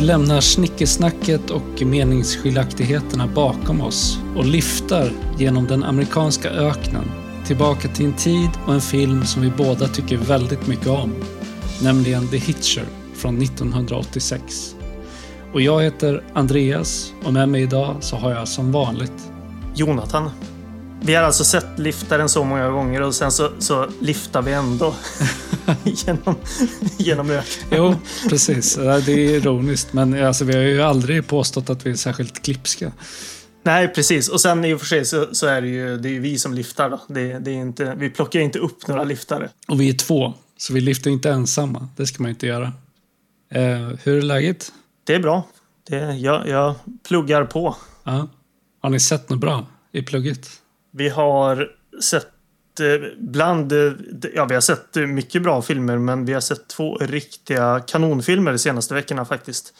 Vi lämnar snickesnacket och meningsskiljaktigheterna bakom oss och lyftar genom den amerikanska öknen tillbaka till en tid och en film som vi båda tycker väldigt mycket om. Nämligen The Hitcher från 1986. Och jag heter Andreas och med mig idag så har jag som vanligt Jonathan. Vi har alltså sett liftaren så många gånger och sen så, så liftar vi ändå genom, genom öknen. Jo, precis. Det är ironiskt, men alltså, vi har ju aldrig påstått att vi är särskilt klipska. Nej, precis. Och sen i och för sig så, så är det ju det är vi som liftar. Då. Det, det är inte, vi plockar inte upp några liftare. Och vi är två, så vi lyfter inte ensamma. Det ska man inte göra. Eh, hur är läget? Det är bra. Det, jag, jag pluggar på. Ja. Har ni sett något bra i plugget? Vi har sett eh, bland, eh, ja vi har sett mycket bra filmer men vi har sett två riktiga kanonfilmer de senaste veckorna faktiskt.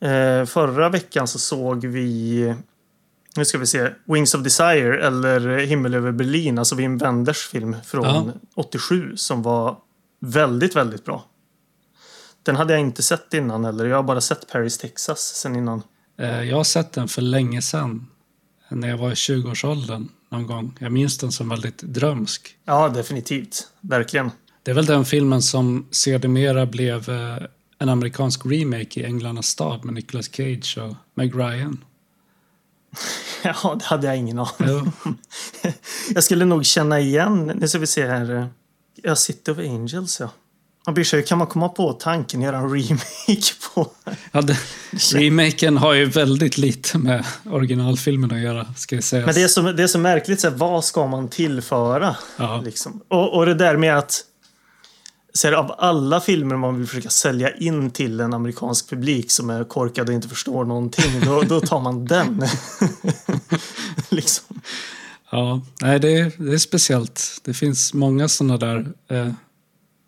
Eh, förra veckan så såg vi, nu ska vi se, Wings of Desire eller Himmel över Berlin, alltså Wim Wenders film från Ja. 87 som var väldigt, väldigt bra. Den hade jag inte sett innan eller jag har bara sett Paris, Texas sen innan. Jag har sett den för länge sedan. När jag var i 20-årsåldern någon gång. Jag minns den som väldigt drömsk. Ja, definitivt. Verkligen. Det är väl den filmen som sedermera blev eh, en amerikansk remake i Änglarnas stad med Nicolas Cage och Meg Ryan. Ja, det hade jag ingen aning Jo. Jag skulle nog känna igen, nu ska vi se här. Ja, City of Angels ja. Sig, hur kan man komma på tanken att göra en remake på? Ja, det, remaken har ju väldigt lite med originalfilmen att göra, ska jag säga. Men det är så, det är så märkligt, så här, vad ska man tillföra? Ja. Liksom? Och, och det där med att så här, av alla filmer man vill försöka sälja in till en amerikansk publik som är korkad och inte förstår någonting, då, då tar man den. liksom. Ja, nej, det är, det är speciellt. Det finns många sådana där eh,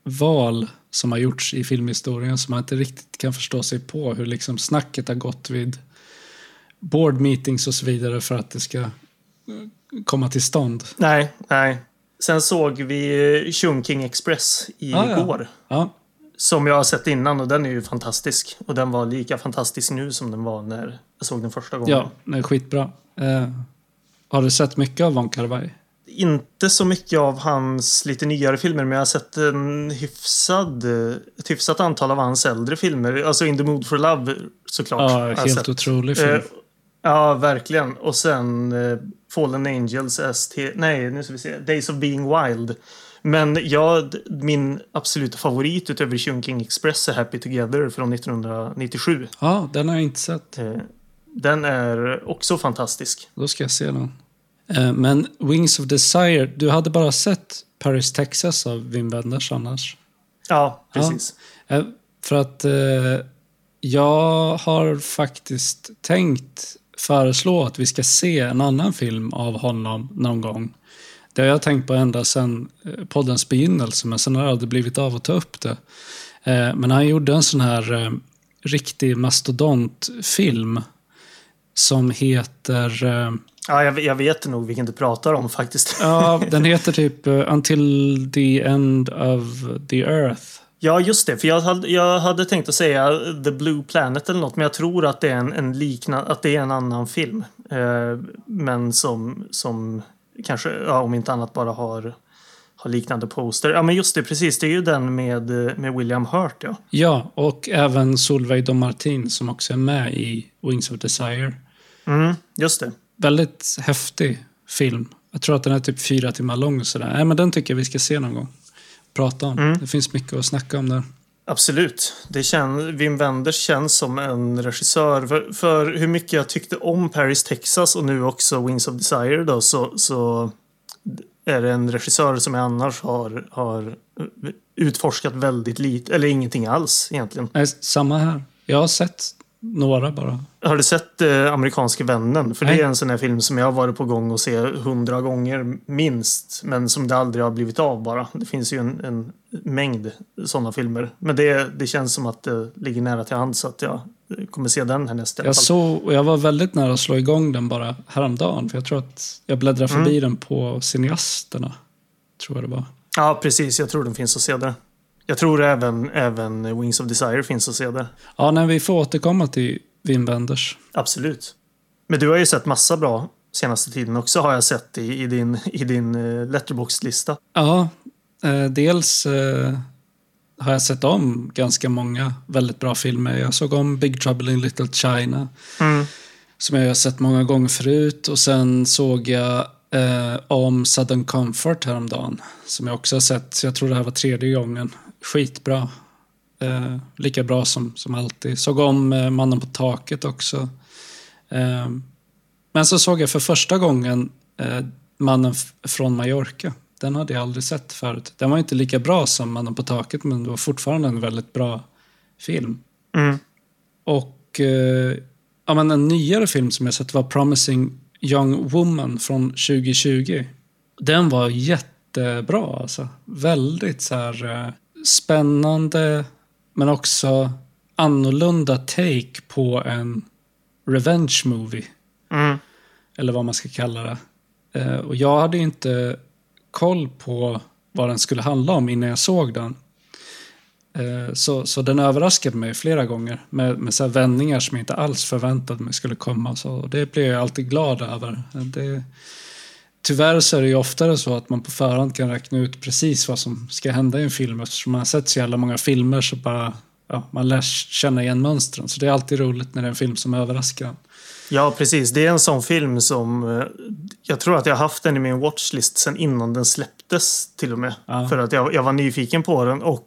val som har gjorts i filmhistorien som man inte riktigt kan förstå sig på. Hur liksom snacket har gått vid board meetings och så vidare för att det ska eh, komma till stånd. Nej, nej. Sen såg vi Chungking Express Ah, ja. igår. Ja, Som jag har sett innan och den är ju fantastisk. Och den var lika fantastisk nu som den var när jag såg den första gången. ja det är skitbra. Eh, har du sett mycket av Von Kar-wai? Inte så mycket av hans lite nyare filmer, men jag har sett en hyfsad, ett hyfsat antal av hans äldre filmer. Alltså In the Mood for Love såklart. Ja, helt otrolig film. Eh, ja, verkligen. Och sen eh, Fallen Angels, ST, nej, nu ska vi se, Days of Being Wild. Men jag, min absoluta favorit utöver Chungking Express är Happy Together från 1997. Ja, den har jag inte sett. Eh, Den är också fantastisk. Då ska jag se den. Eh, Men Wings of Desire, du hade bara sett Paris, Texas av Wim Wenders annars? Ja, precis. Eh, För att eh, jag har faktiskt tänkt föreslå att vi ska se en annan film av honom någon gång. Det har jag tänkt på ända sedan poddens begynnelse, men sen har jag aldrig blivit av att ta upp det. Men han gjorde en sån här riktig mastodontfilm som heter... Ja, jag, jag vet nog vilken du pratar om faktiskt. Ja, den heter typ eh, Until the End of the Earth. Ja, just det. För jag hade, jag hade tänkt att säga The Blue Planet eller något, men jag tror att det är en, en likna, att det är en annan film. Eh, men som, som kanske, ja, om inte annat, bara har, har liknande poster. Ja, men just det, precis. Det är ju den med, eh, med William Hurt, ja. Ja, och även Solveig Martin som också är med i Wings of Desire. Mm, just det. Väldigt häftig film. Jag tror att den är typ fyra timmar lång och sådär. Nej, men den tycker jag vi ska se någon gång. Prata om. Mm. Det finns mycket att snacka om där. Absolut. Det kän, Wim Wenders känns som en regissör. För, för hur mycket jag tyckte om Paris, Texas och nu också Wings of Desire då, så, så är det en regissör som jag annars har, har utforskat väldigt lite, eller ingenting alls egentligen. Nej, samma här. Jag har sett några bara. Har du sett eh, Amerikanske vännen? För Nej. det är en sån här film som jag har varit på gång och se hundra gånger minst. Men som det aldrig har blivit av bara. Det finns ju en, en mängd sådana filmer. Men det, det känns som att det ligger nära till hands att jag kommer se den härnäst Jag såg, och jag var väldigt nära att slå igång den bara häromdagen. För jag tror att jag bläddrade förbi den på Cineasterna. Tror jag det var. Ja, precis. Jag tror den finns att se där. Jag tror även, även Wings of Desire finns att se där. Ja, när vi får återkomma till Wim Wenders. Absolut. Men du har ju sett massa bra senaste tiden också har jag sett i, i din, i din uh, letterbox-lista. Ja, eh, dels eh, har jag sett om ganska många väldigt bra filmer. Jag såg om Big Trouble in Little China. Mm. Som jag har sett många gånger förut. Och sen såg jag eh, om Southern Comfort häromdagen. Som jag också har sett. Jag tror det här var tredje gången. Skitbra. Eh, lika bra som, som alltid. Såg om eh, Mannen på taket också. Eh, men så såg jag för första gången eh, Mannen från Mallorca. Den hade jag aldrig sett förut. Den var inte lika bra som Mannen på taket men det var fortfarande en väldigt bra film. Mm. Och eh, ja, men en nyare film som jag sett var Promising Young Woman från 2020. Den var jättebra alltså. Väldigt så här eh, spännande men också annorlunda take på en revenge movie. Mm. Eller vad man ska kalla det. Eh, och jag hade inte koll på vad den skulle handla om innan jag såg den. Eh, så, så den överraskade mig flera gånger med, med så vändningar som jag inte alls förväntade mig skulle komma. Så det blir jag alltid glad över. Det, tyvärr så är det ju oftare så att man på förhand kan räkna ut precis vad som ska hända i en film eftersom man har sett så jävla många filmer så bara ja, man lär känna igen mönstren. Så det är alltid roligt när det är en film som överraskar en. Ja, precis. Det är en sån film som... eh, Jag tror att jag har haft den i min watchlist sen innan den släpptes till och med. Ja. För att jag, jag var nyfiken på den och...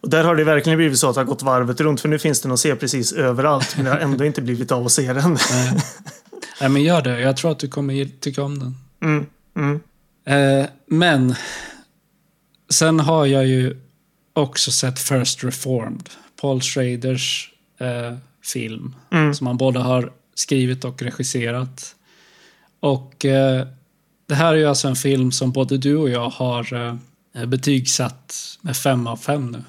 Och där har det verkligen blivit så att det har gått varvet runt för nu finns den att se precis överallt men det har ändå inte blivit av att se den. Nej. Men gör det. Jag tror att du kommer tycka om den. Mm, mm, Eh, men sen har jag ju också sett First Reformed. Paul Schraders eh, film. mm. Som han både har skrivit och regisserat. Och eh, det här är ju alltså en film som både du och jag har eh, betygsatt med fem av fem nu.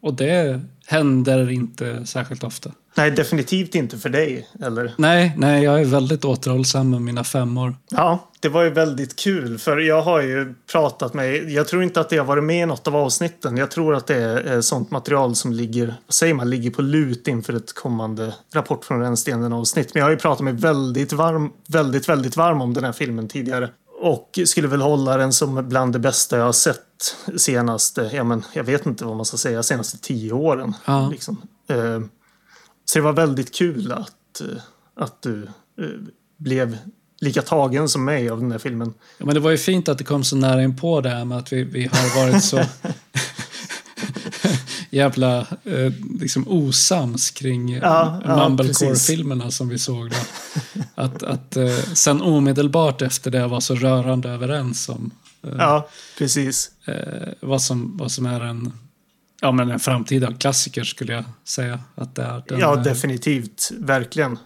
Och det händer inte särskilt ofta. Nej, definitivt inte för dig. Eller? Nej, nej, jag är väldigt återhållsam med mina femmor. Ja, det var ju väldigt kul för jag har ju pratat med, jag tror inte att det har varit med i något av avsnitten. Jag tror att det är eh, sånt material som ligger, vad säger man, ligger på lut inför ett kommande Rapport från rännstenen avsnitt. Men jag har ju pratat med väldigt varm, väldigt, väldigt varm om den här filmen tidigare. Och skulle väl hålla den som bland det bästa jag har sett senaste, ja men jag vet inte vad man ska säga, senaste tio åren. Ja. Liksom. Eh, Så det var väldigt kul att, eh, att du eh, blev lika tagen som mig av den här filmen. Ja, men det var ju fint att det kom så nära in på det här med att vi, vi har varit så jävla eh, liksom osams kring Ja, ja, ja, Mumblecore-filmerna som vi såg då. Att, att eh, sen omedelbart efter det var så rörande överens om eh, Ja, precis. eh, vad, som, vad som är en, ja, men en framtida klassiker skulle jag säga. Att det är den, Ja, eh, definitivt. Verkligen.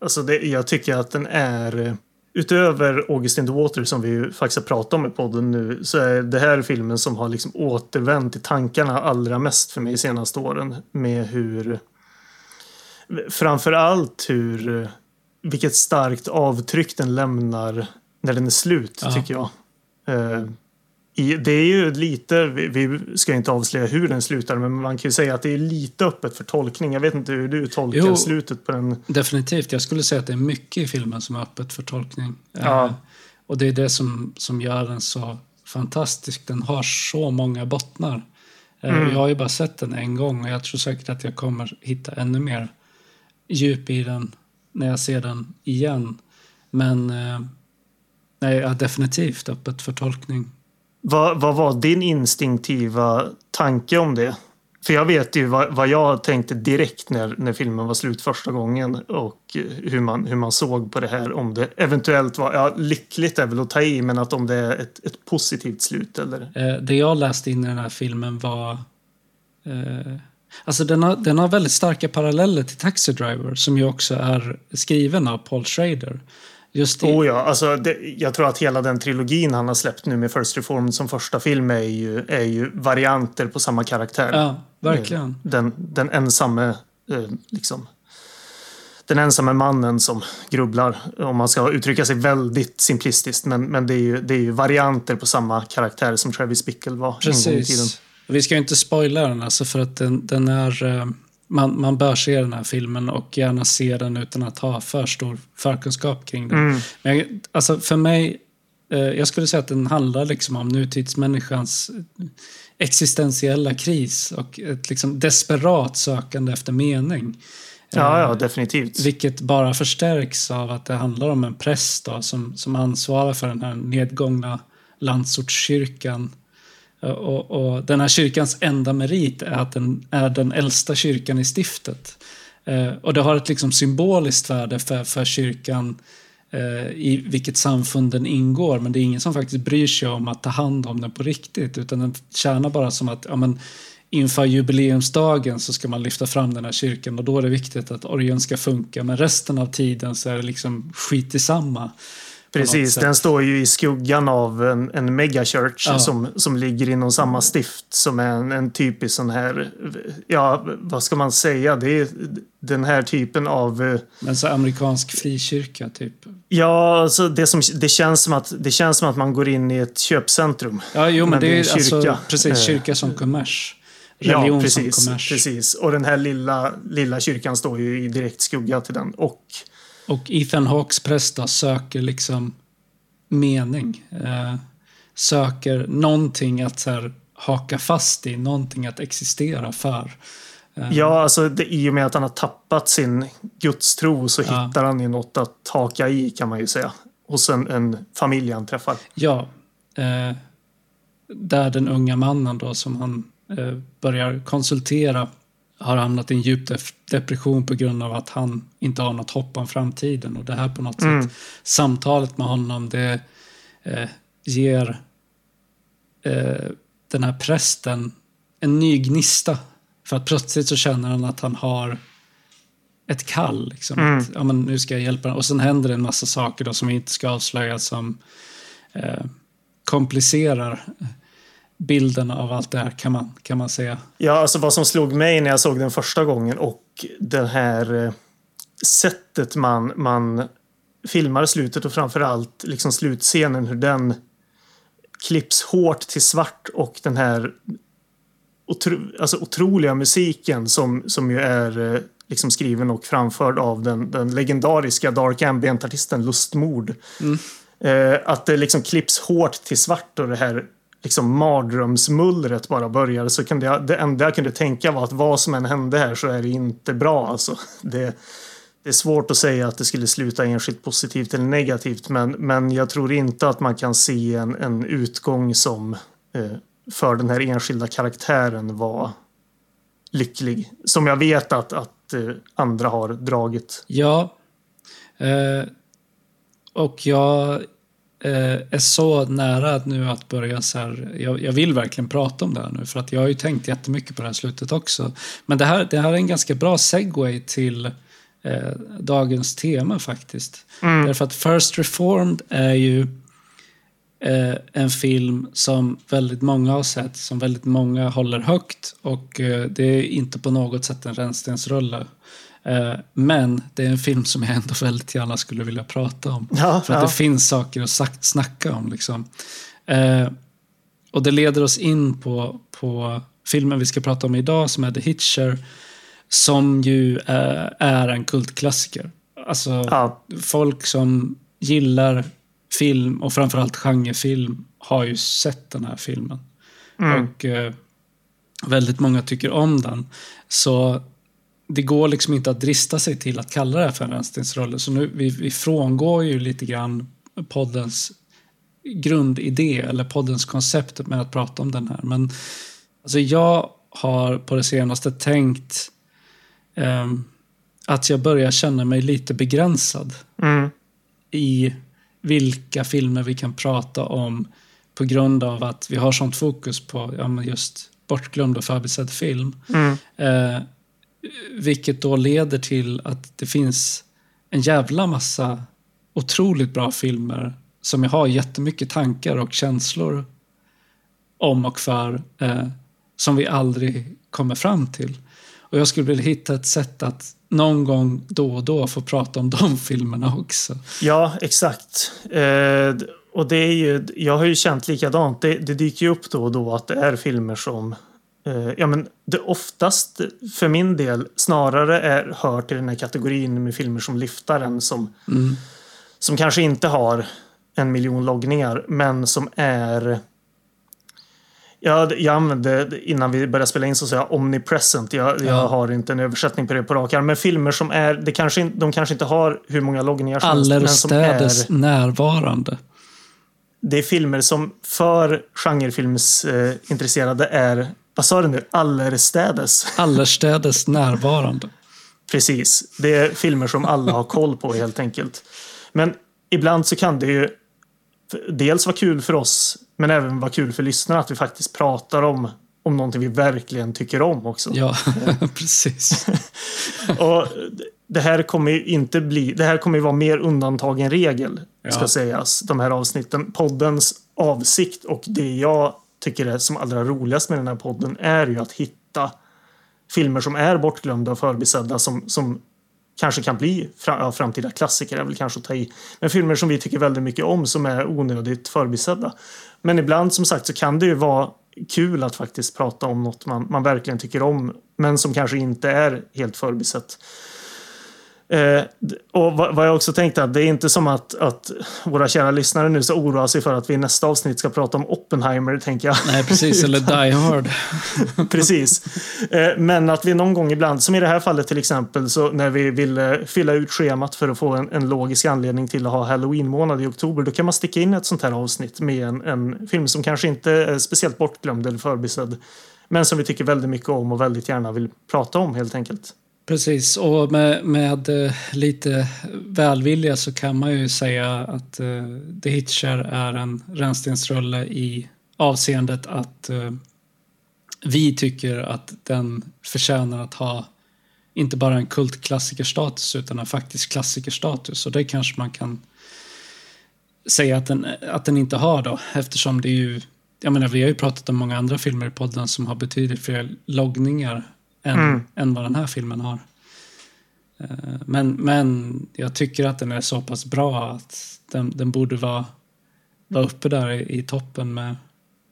Alltså det, jag tycker att den är... Utöver Augustin the Water som vi faktiskt har pratat om i podden nu så är det här filmen som har liksom återvänt i tankarna allra mest för mig de senaste åren. Med hur... Framför allt hur... Vilket starkt avtryck den lämnar när den är slut, Ja. tycker jag. Eh, i, det är ju lite, vi, vi ska inte avslöja hur den slutar, men man kan ju säga att det är lite öppet för tolkning. Jag vet inte hur du tolkar Jo. slutet på den. Definitivt. Jag skulle säga att det är mycket i filmen som är öppet för tolkning. Ja. Eh, och det är det som, som gör den så fantastisk. Den har så många bottnar. Eh, Mm. Jag har ju bara sett den en gång och jag tror säkert att jag kommer hitta ännu mer djup i den när jag ser den igen. Men eh, nej, ja, definitivt öppet för tolkning. Vad, vad var din instinktiva tanke om det? För jag vet ju vad, vad jag tänkte direkt när, när filmen var slut första gången och eh, hur man, hur man såg på det här. Om det eventuellt var, ja lyckligt är väl att ta i, men att om det är ett, ett positivt slut eller? Eh, det jag läste in i den här filmen var... Eh, alltså den har, den har väldigt starka paralleller till Taxi Driver som ju också är skriven av Paul Schrader. Just i, Oh ja, alltså det, jag tror att hela den trilogin han har släppt nu med First Reformed som första film är ju, är ju varianter på samma karaktär. Ja, verkligen. Den, den ensamme, eh, liksom. Den ensamme mannen som grubblar, om man ska uttrycka sig väldigt simplistiskt. Men, men det, är ju, det är ju varianter på samma karaktär som Travis Bickle var en gång i tiden. Precis. Vi ska ju inte spoila den alltså för att den, den är... eh, Man, man bör se den här filmen och gärna se den utan att ha för stor förkunskap kring den. Mm. Men jag, alltså för mig, eh, jag skulle säga att den handlar liksom om nutidsmänniskans existentiella kris och ett liksom desperat sökande efter mening. Ja, Eh, ja, definitivt. vilket bara förstärks av att det handlar om en präst då, som, som ansvarar för den här nedgångna landsortskyrkan. Eh, och, och den här kyrkans enda merit är att den är den äldsta kyrkan i stiftet. Eh, och det har ett liksom symboliskt värde för, för kyrkan eh, i vilket samfund den ingår. Men det är ingen som faktiskt bryr sig om att ta hand om den på riktigt. Utan den tjänar bara som att ja, men, inför jubileumsdagen så ska man lyfta fram den här kyrkan och då är det viktigt att orgeln ska funka. Men resten av tiden så är det liksom skit i samma. Precis, den står ju i skuggan av en, en megachurch Ja. som, som ligger inom samma stift som är en, en typisk sån här, ja vad ska man säga, det är den här typen av eh, Men så amerikansk frikyrka typ. Ja, alltså det, som, det, känns som att, det känns som att man går in i ett köpcentrum. Ja, jo men, Men det det är en alltså, kyrka. precis, Eh. kyrka som kommers. Religion ja, precis, som kommers. precis. Och den här lilla, lilla kyrkan står ju i direkt skugga till den. Och Och Ethan Hawks präst söker liksom mening. Eh, söker någonting att så här, haka fast i, någonting att existera för. Eh, ja, alltså det, i och med att han har tappat sin gudstro så Ja. hittar han ju något att haka i kan man ju säga. Hos en, en familj han träffar. Ja. Eh, där den unga mannen då som han eh, börjar konsultera har hamnat i en djup depression på grund av att han inte har något hopp om framtiden. Och det här på något Mm. sätt, samtalet med honom, det eh, ger eh, den här prästen en ny gnista. För att plötsligt så känner han att han har ett kall. Liksom. Mm. Att, ja, men nu ska jag hjälpa honom. Och sen händer det en massa saker då som vi inte ska avslöja som eh, komplicerar bilden av allt det här kan man, kan man säga. Ja, alltså vad som slog mig när jag såg den första gången och det här eh, sättet man, man filmar slutet och framförallt liksom slutscenen hur den klipps hårt till svart och den här otro, alltså otroliga musiken som, som ju är eh, liksom skriven och framförd av den, den legendariska dark ambient-artisten Lustmord. Eh, att det liksom klipps hårt till svart och det här liksom mardrömsmullret bara började så kunde jag, det enda jag kunde tänka var att vad som än hände här så är det inte bra alltså. Det, det är svårt att säga att det skulle sluta enskilt positivt eller negativt men, men jag tror inte att man kan se en, en utgång som eh, för den här enskilda karaktären var lycklig. Som jag vet att, att eh, andra har dragit. Ja. Eh, och jag är så nära nu att börja så här. Jag, jag vill verkligen prata om det här nu för att jag har ju tänkt jättemycket på det här slutet också. Men det här, det här är en ganska bra segway till eh, dagens tema faktiskt. Mm. Därför att First Reformed är ju eh, en film som väldigt många har sett, som väldigt många håller högt och eh, det är inte på något sätt en rännstensrulle. Eh, men det är en film som jag ändå väldigt gärna skulle vilja prata om. Ja, För att ja. det finns saker att sagt, snacka om. Liksom. Eh, och det leder oss in på, på filmen vi ska prata om idag som är The Hitcher. Som ju eh, är en kultklassiker. Alltså, Ja, folk som gillar film och framförallt genrefilm har ju sett den här filmen. Mm. Och eh, väldigt många tycker om den. Så det går liksom inte att drista sig till att kalla det här för en rännstensrulle. Så nu, vi, vi frångår ju lite grann poddens grundidé eller poddens koncept med att prata om den här. Men alltså jag har på det senaste tänkt ehm, att jag börjar känna mig lite begränsad mm. i vilka filmer vi kan prata om på grund av att vi har sånt fokus på ja, men just bortglömd och förbisedd film. Mm. Eh, vilket då leder till att det finns en jävla massa otroligt bra filmer som jag har jättemycket tankar och känslor om och för eh, som vi aldrig kommer fram till. Och jag skulle vilja hitta ett sätt att någon gång då och då få prata om de filmerna också. Ja, exakt. Eh, och det är ju, jag har ju känt likadant. Det, det dyker ju upp då och då att det är filmer som, ja, men det oftast för min del snarare är, hör till den här kategorin med filmer som lyftar en som, Mm. som kanske inte har en miljon loggningar men som är Ja, det- jag använde innan vi började spela in så sa jag omnipresent. Jag, jag Ja. har inte en översättning på det på rak arm. Men filmer som är, det kanske, de kanske inte har hur många loggningar som helst, Allestädes närvarande. det är filmer som för genrefilmsintresserade eh, intresserade är, vad sa du nu, allestädes. Allestädes närvarande. Precis. Det är filmer som alla har koll på helt enkelt. Men ibland så kan det ju dels vara kul för oss, men även vara kul för lyssnarna att vi faktiskt pratar om, om någonting vi verkligen tycker om också. Ja, precis. Och det här kommer ju inte bli, det här kommer ju vara mer undantag än regel, Ja. ska sägas, de här avsnitten. Poddens avsikt och det jag tycker är som allra roligast med den här podden är ju att hitta filmer som är bortglömda och förbisedda som, som kanske kan bli framtida klassiker, är väl kanske att ta i. Men filmer som vi tycker väldigt mycket om som är onödigt förbisedda. Men ibland som sagt så kan det ju vara kul att faktiskt prata om något man, man verkligen tycker om men som kanske inte är helt förbisett. Eh, och vad, vad jag också tänkte att det är inte som att, att våra kära lyssnare nu ska oroa sig för att vi i nästa avsnitt ska prata om Oppenheimer, tänker jag. Nej, precis. Eller Die Hard. Precis. Eh, Men att vi någon gång ibland, som i det här fallet till exempel, så när vi vill eh, fylla ut schemat för att få en, en logisk anledning till att ha halloween-månad i oktober, då kan man sticka in ett sånt här avsnitt med en, en film som kanske inte är speciellt bortglömd eller förbisedd, men som vi tycker väldigt mycket om och väldigt gärna vill prata om helt enkelt. Precis, och med, med eh, lite välvilja så kan man ju säga att uh, The Hitcher är en rännstensrulle i avseendet att uh, vi tycker att den förtjänar att ha inte bara en kultklassikerstatus utan en faktisk klassikerstatus. Och det kanske man kan säga att den, att den inte har då eftersom det är ju jag menar, vi har ju pratat om många andra filmer i podden som har betydligt fler loggningar än, Mm. än vad den här filmen har. Eh, Men, men jag tycker att den är så pass bra att den, den borde vara, vara uppe där i, i toppen med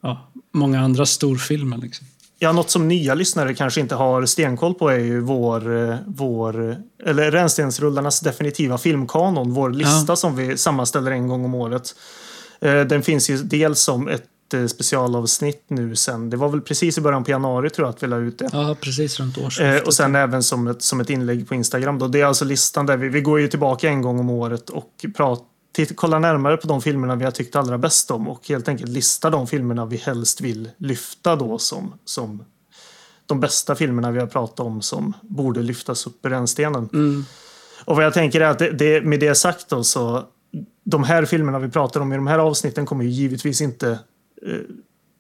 ja, många andra storfilmer. Liksom. Ja, något som nya lyssnare kanske inte har stenkoll på är ju vår, eh, vår eller Rännstensrullarnas definitiva filmkanon, vår lista Ja. som vi sammanställer en gång om året. Eh, Den finns ju dels som ett eh, specialavsnitt nu sen. Det var väl precis i början på januari tror jag att vi la ut det. Ja, precis runt Eh, årsskiftet. och sen även som ett, som ett inlägg på Instagram. Då. Det är alltså listan där vi, vi går ju tillbaka en gång om året och pratar kollar närmare på de filmerna vi har tyckt allra bäst om och helt enkelt listar de filmerna vi helst vill lyfta då som, som de bästa filmerna vi har pratat om som borde lyftas upp i rännstenen. Mm. Och vad jag tänker är att det, det, med det sagt då så de här filmerna vi pratar om i de här avsnitten kommer ju givetvis inte eh,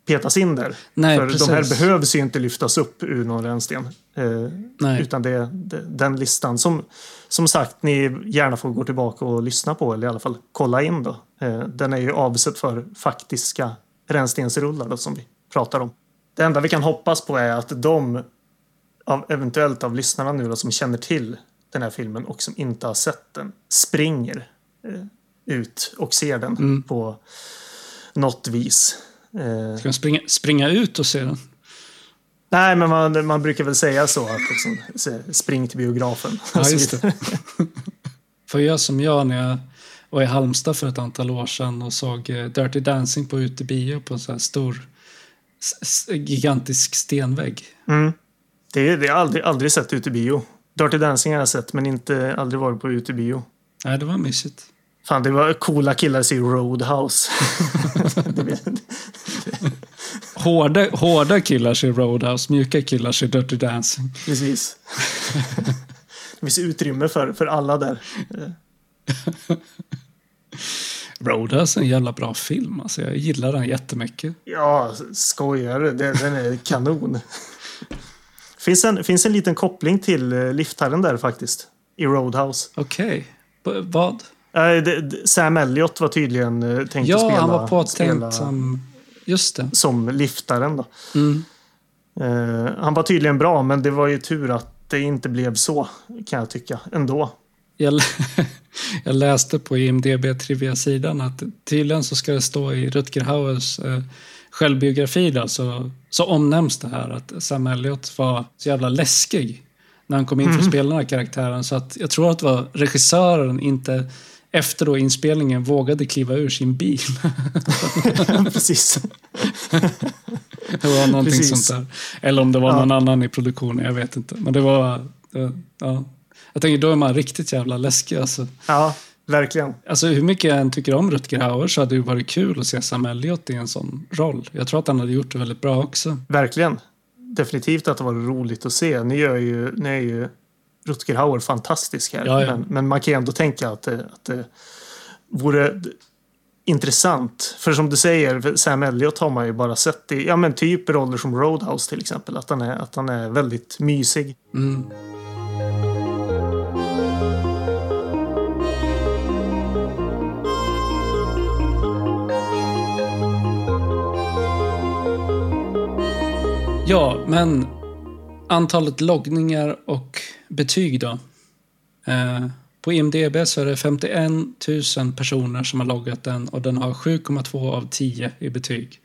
petas in där. Nej, För precis. de här behövs ju inte lyftas upp ur någon rännsten. Eh, utan det, det den listan som som sagt ni gärna får gå tillbaka och lyssna på eller i alla fall kolla in då. Eh, den är ju avsedd för faktiska rännstensrullar då, som vi pratar om. Det enda vi kan hoppas på är att de av, eventuellt av lyssnarna nu då, som känner till den här filmen och som inte har sett den springer eh, ut och ser den Mm. på något vis. Eh, Ska man springa, springa ut och se den? Nej, men man, man brukar väl säga så att liksom, spring till biografen. Ja, just vidare. det. Får jag som jag när jag var i Halmstad för ett antal år sedan och såg eh, Dirty Dancing på utebio på en sån här stor gigantisk stenvägg. Mm. Det, har jag aldrig, aldrig sett ute i bio. Dirty Dancing har jag sett, men inte aldrig varit på ute i bio. Nej, det var mysigt. Fan, det var coola killar i Roadhouse. Hårda, hårda killar ser Roadhouse, mjuka killar ser Dirty Dancing. Precis. det finns utrymme för, för alla där. Roadhouse är en jävla bra film. Alltså, jag gillar den jättemycket. Ja, skojar du? Den är kanon. finns en, finns en liten koppling till eh, liftherren där faktiskt. I Roadhouse. Okej. B- Vad? Eh, Sam Elliott var tydligen eh, tänkt att Ja, spela, han var påtänkt spela som... Just det. som liftaren. Då. Mm. Eh, han var tydligen bra, men det var ju tur att det inte blev så, kan jag tycka, ändå. Jag, jag läste på IMDB Trivia-sidan att tydligen så ska det stå i Rutger Hauers eh, självbiografi då, så, så omnämns det här att Sam Elliott var så jävla läskig när han kom in för att spela den här karaktären. Så att jag tror att det var regissören inte efter då inspelningen vågade kliva ur sin bil. Precis. Det var någonting Precis. sånt där. Eller om det var Ja. någon annan i produktionen, jag vet inte. Men det var... Ja. Jag tänker, då är man riktigt jävla läskig alltså. Ja, verkligen. Alltså hur mycket jag än tycker om Rutger Hauer så hade det varit kul att se Sam Elliott i en sån roll. Jag tror att han hade gjort det väldigt bra också. Verkligen. Definitivt att det var roligt att se. Ni, gör ju, ni är ju Rutger Hauer fantastisk här. Ja, ja. Men, men man kan ju ändå tänka att det, att det vore intressant. För som du säger, Sam Elliott har man ju bara sett i ja, men typ roller som Roadhouse till exempel. Att han är, att han är väldigt mysig. Mm. Ja, men antalet loggningar och betyg då. Eh, på IMDB så är det 51 000 personer som har loggat den och den har 7,2 av 10 i betyg.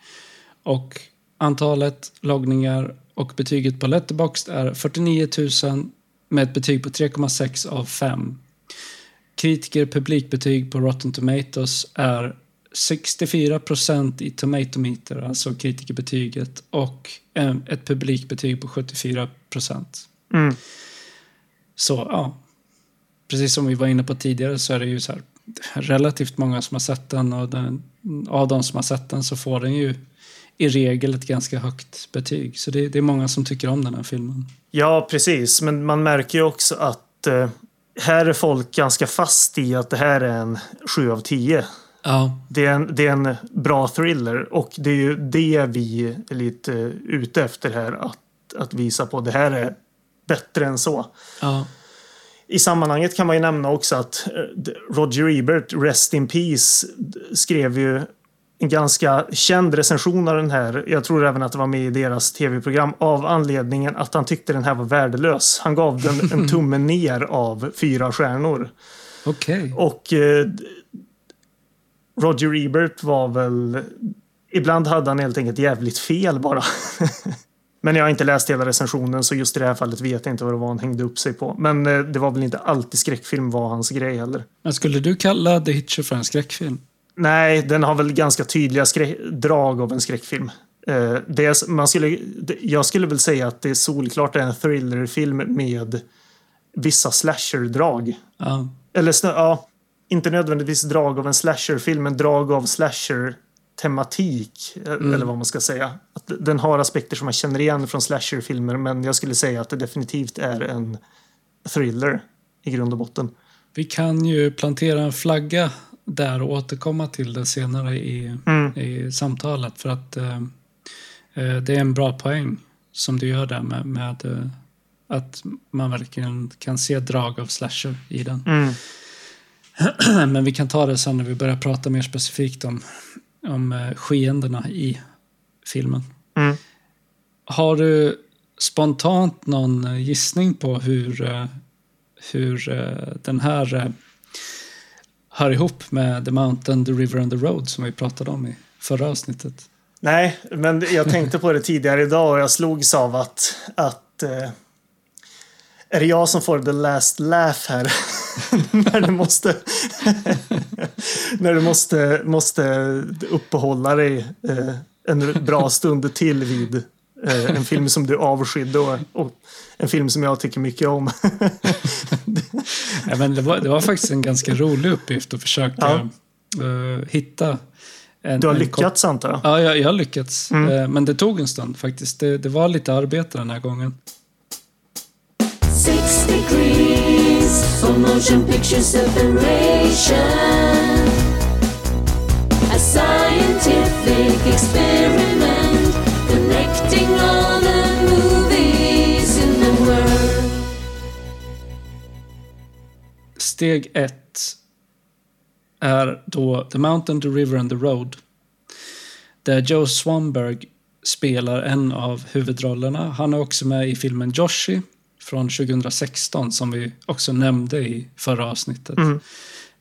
Och antalet loggningar och betyget på Letterboxd är 49 000 med ett betyg på 3,6 av 5. Kritiker publikbetyg på Rotten Tomatoes är 64 procent i Tomatometer, alltså kritikerbetyget, och eh, ett publikbetyg på 74 procent. Mm. Så ja, precis som vi var inne på tidigare så är det ju så här relativt många som har sett den och den, av de som har sett den så får den ju i regel ett ganska högt betyg. Så det, det är många som tycker om den här filmen. Ja, precis. Men man märker ju också att eh, här är folk ganska fast i att det här är en 7 av 10. Ja, Det är, en, det är en bra thriller och det är ju det vi är lite ute efter här. Att, att visa på det här är bättre än så. ja, I sammanhanget kan man ju nämna också att eh, Roger Ebert, Rest in Peace, skrev ju en ganska känd recension av den här. Jag tror även att det var med i deras tv-program av anledningen att han tyckte den här var värdelös. Han gav den en tumme ner av fyra stjärnor. okej. Och eh, Roger Ebert var väl... Ibland hade han helt enkelt jävligt fel bara. Men jag har inte läst hela recensionen så just i det här fallet vet jag inte vad det var han hängde upp sig på. Men eh, det var väl inte alltid skräckfilm var hans grej heller. Men skulle du kalla The Hitcher för en skräckfilm? Nej, den har väl ganska tydliga drag av en skräckfilm. Eh, det man skulle, jag skulle väl säga att det är solklart en thrillerfilm med vissa slasher-drag. Ja, Eller ja, inte nödvändigtvis drag av en slasherfilm, men drag av slasher-tematik. eh, Eller vad man ska säga. Att den har aspekter som man känner igen från slasherfilmer, men jag skulle säga att det definitivt är en thriller i grund och botten. vi kan ju plantera en flagga där och återkomma till det senare i, Mm. i samtalet. För att eh, eh, det är en bra poäng som du gör där med, med eh, att man verkligen kan se drag av slasher i den. Mm. Men vi kan ta det sen när vi börjar prata mer specifikt om, om eh, skeendena i filmen. Mm. Har du spontant någon eh, gissning på hur, eh, hur den här hör ihop med The Mountain, The River and the Road som vi pratade om i förra avsnittet? Nej, men jag tänkte på det tidigare idag och jag slogs av att, att är det jag som får the last laugh här? när du måste när du måste, måste uppehålla dig eh, en bra stund till vid eh, en film som du avskydde och, och en film som jag tycker mycket om. Ja, men det, var, det var faktiskt en ganska rolig uppgift att försöka Ja. eh, hitta en, Du har en lyckats antar jag? Ja, jag, jag har lyckats. Mm. Eh, Men det tog en stund faktiskt. Det, det var lite arbete den här gången. Six degrees of motion picture separation. A scientific experiment connecting all the movies in the world. Steg 1 är då The Mountain, The River and the Road. Där Joe Swanberg spelar en av huvudrollerna. Han är också med i filmen Joshi från 2016 som vi också nämnde i förra avsnittet. Mm.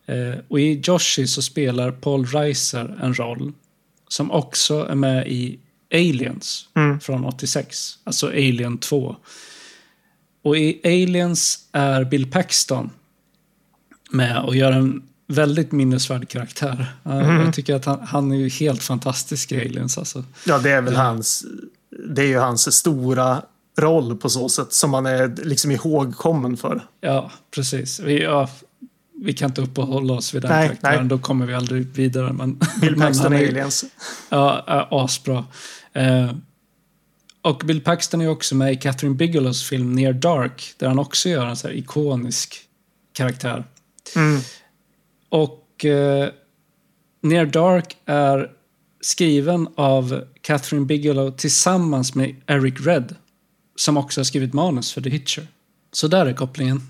Eh, och i Joshi så spelar Paul Reiser en roll. som också är med i Aliens Mm. från 86. Alltså Alien 2. Och i Aliens är Bill Paxton med och gör en väldigt minnesvärd karaktär. Uh, Jag tycker att han, han är ju helt fantastisk i Aliens. Alltså. Ja, det är väl hans... Det är ju hans stora roll på så sätt som man är liksom ihågkommen för. Ja, precis. Vi, ja, vi kan inte uppehålla oss vid den Nej, karaktären, nej. då kommer vi aldrig vidare. Men, Bill men Paxton han är- Aliens. Ja, asbra. Eh, och Bill Paxton är också med i Catherine Bigelows film Near Dark, där han också gör en så ikonisk karaktär. Mm. Och eh, Near Dark är skriven av Catherine Bigelow tillsammans med Eric Red, som också har skrivit manus för The Hitcher. Så där är kopplingen.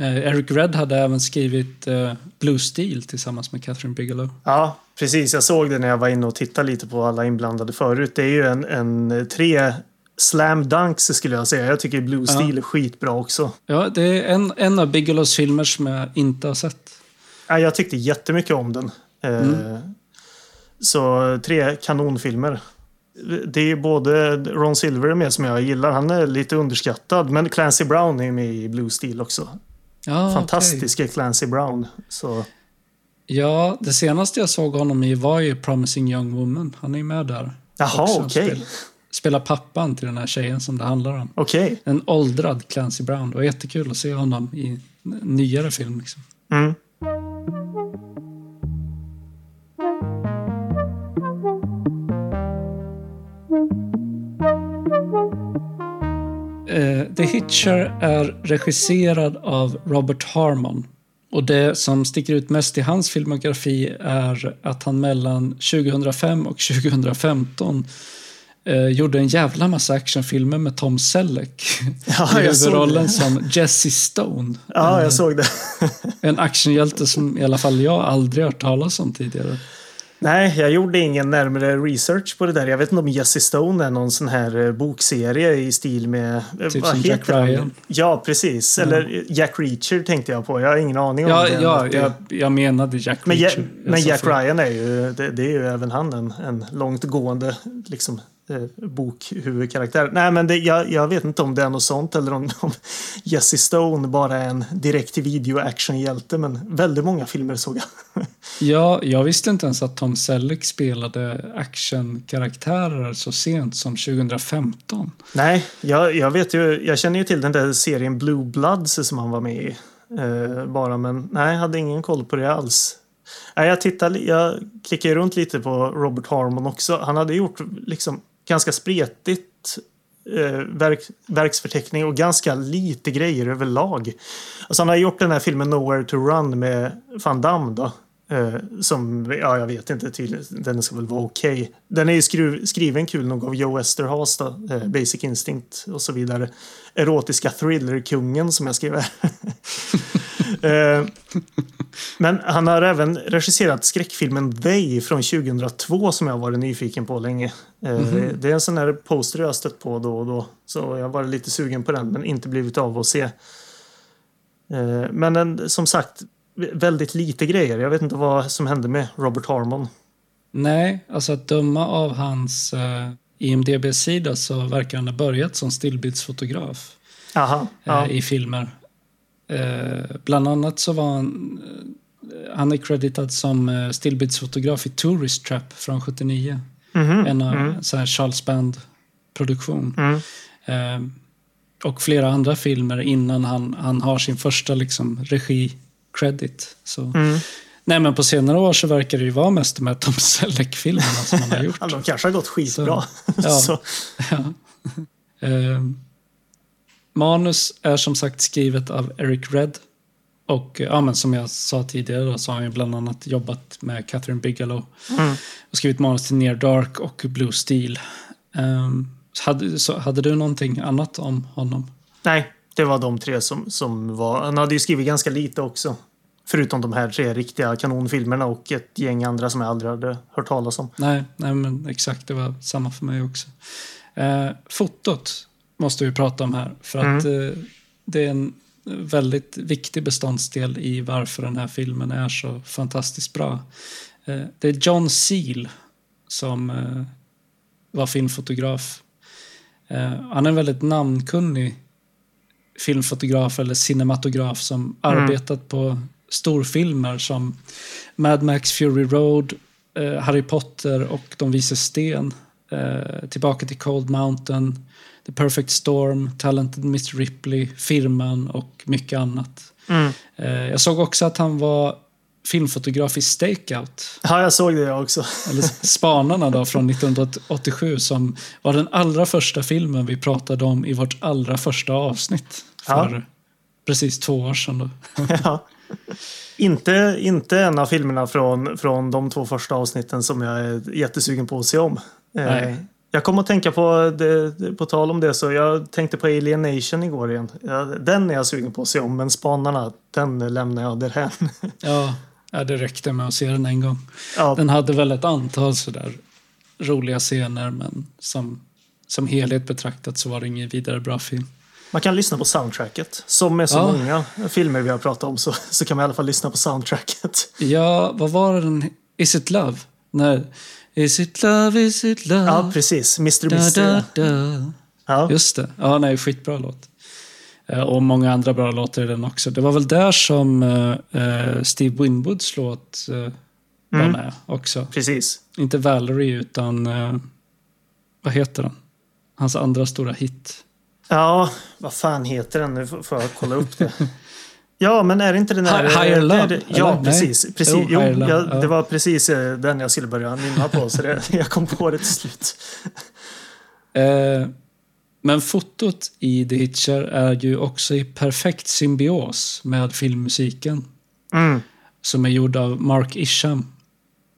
Eh, Eric Red hade även skrivit eh, Blue Steel tillsammans med Catherine Bigelow. Ja, precis. Jag såg det när jag var inne och tittade lite på alla inblandade förut. Det är ju en, en tre slam dunks skulle jag säga. Jag tycker Blue Ja. Steel är skitbra också. Ja, det är en, en av Bigelows filmer som jag inte har sett. Ja, jag tyckte jättemycket om den. Eh, Så tre kanonfilmer. Det är både Ron Silver är med som jag gillar. Han är lite underskattad. Men Clancy Brown är med i Blue Steel också. Ja, Fantastiska Clancy Brown. Så. Ja, det senaste jag såg honom i var ju Promising Young Woman. Han är ju med där. jaha, okej. Spel- Spelar pappan till den här tjejen som det handlar om. Okej. En åldrad Clancy Brown. Det var jättekul att se honom i nyare film. Liksom. Mm. The Hitcher är regisserad av Robert Harmon. Och det som sticker ut mest i hans filmografi är att han mellan 2005 och 2015 eh, gjorde en jävla massa actionfilmer med Tom Selleck Ja, i huvudrollen som Jesse Stone. Ja, Eh, jag såg det. En actionhjälte som i alla fall jag aldrig hört talas om tidigare. Nej, jag gjorde ingen närmare research på det där. Jag vet inte om Jesse Stone är någon sån här eh, bokserie i stil med... eh, Typ vad som Jack han? Ryan. Ja, precis. Eller Jack Reacher tänkte jag på. Jag har ingen aning om Ja, det. ja det- jag, jag menade Jack Men, Reacher. Ja, men Jack. Ryan är ju, det, det är ju även han en, en långt gående liksom, eh, bokhuvudkaraktär. Nej, men det, jag, jag vet inte om det är något sånt eller om, om Jesse Stone bara är en direkt till video actionhjälte. Men väldigt många filmer såg jag. Ja, jag visste inte ens att Tom Selleck spelade actionkaraktärer så sent som 2015. Nej, jag, jag vet ju, jag känner ju till den där serien Blue Bloods som han var med i. Eh, bara, men nej, jag hade ingen koll på det alls. Nej, jag tittade, jag klickade runt lite på Robert Harmon också. Han hade gjort liksom ganska spretigt eh, verk, verksförteckning och ganska lite grejer överlag. Alltså han har gjort den här filmen Nowhere to Run med Van Damme då. Eh, som, ja jag vet inte, tydligen, den ska väl vara okej. Den är ju skru, skriven kul nog av Joe Westerhaus då, eh, Basic Instinct och så vidare. Erotiska thriller-kungen som jag skrev här. eh, men han har även regisserat skräckfilmen They från 2002 som jag har varit nyfiken på länge. Eh, Det är en sån här poster jag har stött på då och då. Så jag har varit lite sugen på den men inte blivit av att se. Eh, Men en, som sagt, väldigt lite grejer. Jag vet inte vad som hände med Robert Harmon. Nej, alltså att döma av hans IMDB-sida så verkar han ha börjat som stillbildsfotograf Aha, ja. i filmer. Eh, bland annat så var han, eh, han är creditad som eh, stillbildsfotograf i Tourist Trap från 79. Mhm, En av mm, så här Charles Band-produktion. mm. Eh, och flera andra filmer innan han, han har sin första liksom, regi-credit. Så. Mm. Nej, men på senare år så verkar det ju vara mest de här Tom Selleck-filmerna som han har gjort. De kanske har gått skitbra. Ja. Så, Ja. Manus är som sagt skrivet av Eric Red. Och eh, ja, men som jag sa tidigare då, så har han ju bland annat jobbat med Catherine Bigelow. Mm. Och skrivit manus till Near Dark och Blue Steel. Um, hade, så, hade du någonting annat om honom? nej, det var de tre som, som var... Han hade ju skrivit ganska lite också. Förutom de här tre riktiga kanonfilmerna och ett gäng andra som jag aldrig hade hört talas om. Nej, nej men exakt, det var samma för mig också. Eh, fotot måste vi prata om här. För att eh, det är en väldigt viktig beståndsdel i varför den här filmen är så fantastiskt bra. Eh, det är John Seal som eh, var filmfotograf. Han är en väldigt namnkunnig filmfotograf eller cinematograf som arbetat på storfilmer som Mad Max Fury Road, Harry Potter och De vise sten. Tillbaka till Cold Mountain, The Perfect Storm, Talented Mr Ripley, Firman och mycket annat. Mm. Eh, jag såg också att han var filmfotograf i Stakeout. Ja, jag såg det jag också. Eller Spanarna då från 1987 som var den allra första filmen vi pratade om i vårt allra första avsnitt. För Ja. precis två år sedan. Ja. Inte, inte en av filmerna från, från de två första avsnitten som jag är jättesugen på att se om. Eh, Nej. Jag kom att tänka på, det, på tal om det, så jag tänkte på Alien Nation igår igen. Den är jag sugen på att se om, men Spanarna, den lämnar jag därhän. Ja, ja, det räckte med att se den en gång. Ja, Den hade väl ett antal sådär roliga scener men som, som helhet betraktat så var det ingen vidare bra film. man kan lyssna på soundtracket. Som med så Ja. många filmer vi har pratat om så, så kan man i alla fall lyssna på soundtracket. Ja, vad var den? Is it love? Nej. Is it love, is it love? Ja, precis. Mr. da, da, da. Ja. Just det. Ja, nej, skitbra låt. Eh, Och många andra bra låtar i den också. Det var väl där som eh, Steve Winwoods låt eh, var Mm. med också. Precis. Inte Valerie, utan eh, vad heter den? Hans andra stora hit. Ja, vad fan heter den? Nu får jag kolla upp det. Ja, men är det inte den där... Hi- Higher Love, det Ja, eller? Nej. precis. precis. Jo, Jo, jag, ja. Det var precis eh, den jag skulle börja nynna på, så det, jag kom på det till slut. Eh, men fotot i The Hitcher är ju också i perfekt symbios med filmmusiken. Mm. Som är gjord av Mark Isham.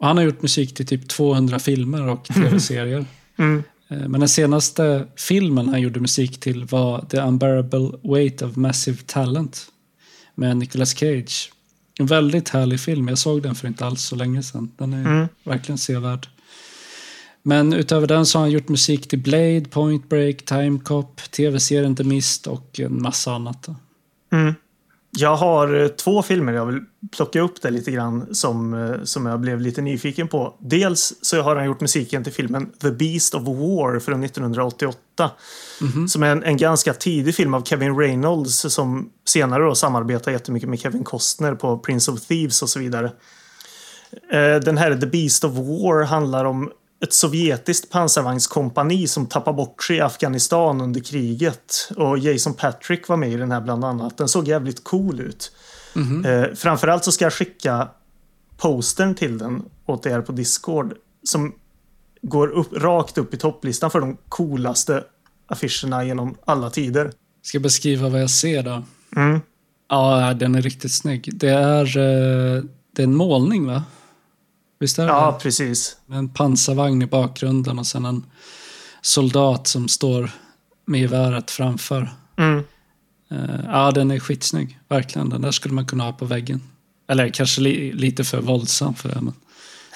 Och han har gjort musik till typ 200 filmer och tv-serier. Mm. Eh, Men den senaste filmen han gjorde musik till var The Unbearable Weight of Massive Talent med Nicolas Cage. En väldigt härlig film. Jag såg den för inte alls så länge sedan. Den är Mm. verkligen sevärd. Men utöver den så har han gjort musik till Blade, Point Break, Time Cop, tv-serien The Mist och en massa annat. Mm. Jag har eh, två filmer jag vill plocka upp det lite grann som, eh, som jag blev lite nyfiken på. Dels så har han gjort musiken till filmen The Beast of War från 1988. Som är en, en ganska tidig film av Kevin Reynolds som senare då samarbetar jättemycket med Kevin Costner på Prince of Thieves och så vidare. Eh, Den här The Beast of War handlar om ett sovjetiskt pansarvagnskompani som tappar bort sig i Afghanistan under kriget. Och Jason Patrick var med i den här bland annat. Den såg jävligt cool ut. Eh, framförallt så ska jag skicka postern till den åt er på Discord. Som går upp, rakt upp i topplistan för de coolaste affischerna genom alla tider. Ska jag beskriva vad jag ser då? Mm. Ja, den är riktigt snygg. Det är, eh, det är en målning va? Visst är det Ja, precis. Med en pansarvagn i bakgrunden och sen en soldat som står med geväret framför. Mm. Eh, ja, den är skitsnygg. Verkligen. Den där skulle man kunna ha på väggen. Eller kanske li lite för våldsam för det, men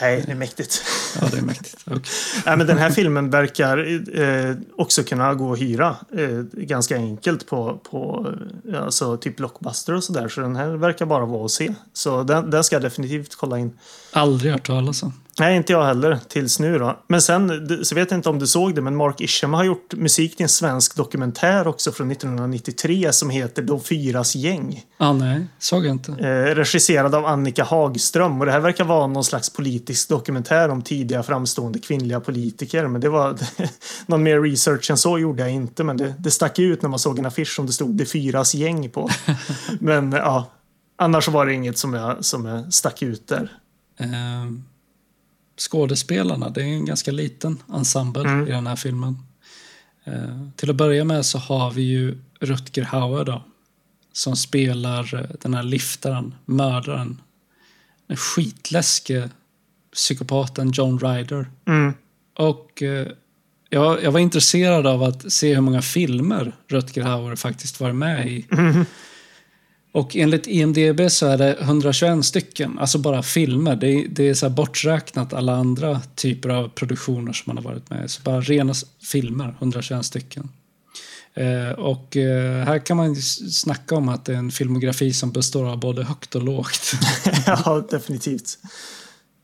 Nej, det är mäktigt. ja, det är mäktigt. Okej. Nej, men den här filmen verkar eh, också kunna gå att hyra eh, ganska enkelt på, på eh, alltså, typ Blockbuster och sådär. Så den här verkar bara vara att se. Så den, den ska jag definitivt kolla in. Aldrig hört talas om. Nej, inte jag heller tills nu då. Men sen så vet jag inte om du såg det, men Mark Isham har gjort musik till en svensk dokumentär också från 1993 som heter De fyras gäng. Ah, nej, såg jag inte. Eh, regisserad av Annika Hagström. Och det här verkar vara någon slags politisk dokumentär om tidiga framstående kvinnliga politiker. Men det var någon mer research än så gjorde jag inte. Men det, det stack ut när man såg en affisch som det stod Det fyras gäng på. men ja, annars var det inget som jag, som jag stack ut där. Eh, skådespelarna, det är en ganska liten ensemble Mm. i den här filmen. Eh, till att börja med så har vi ju Rutger Hauer då. Som spelar eh, den här liftaren, mördaren. Den skitläske psykopaten John Ryder. Mm. Och eh, jag, jag var intresserad av att se hur många filmer Rutger Hauer faktiskt var med i. Och enligt IMDB så är det 121 stycken, alltså bara filmer. Det är, det är så borträknat alla andra typer av produktioner som han har varit med i. Så bara rena filmer, 121 stycken. Eh, och eh, här kan man snacka om att det är en filmografi som består av både högt och lågt. ja, definitivt.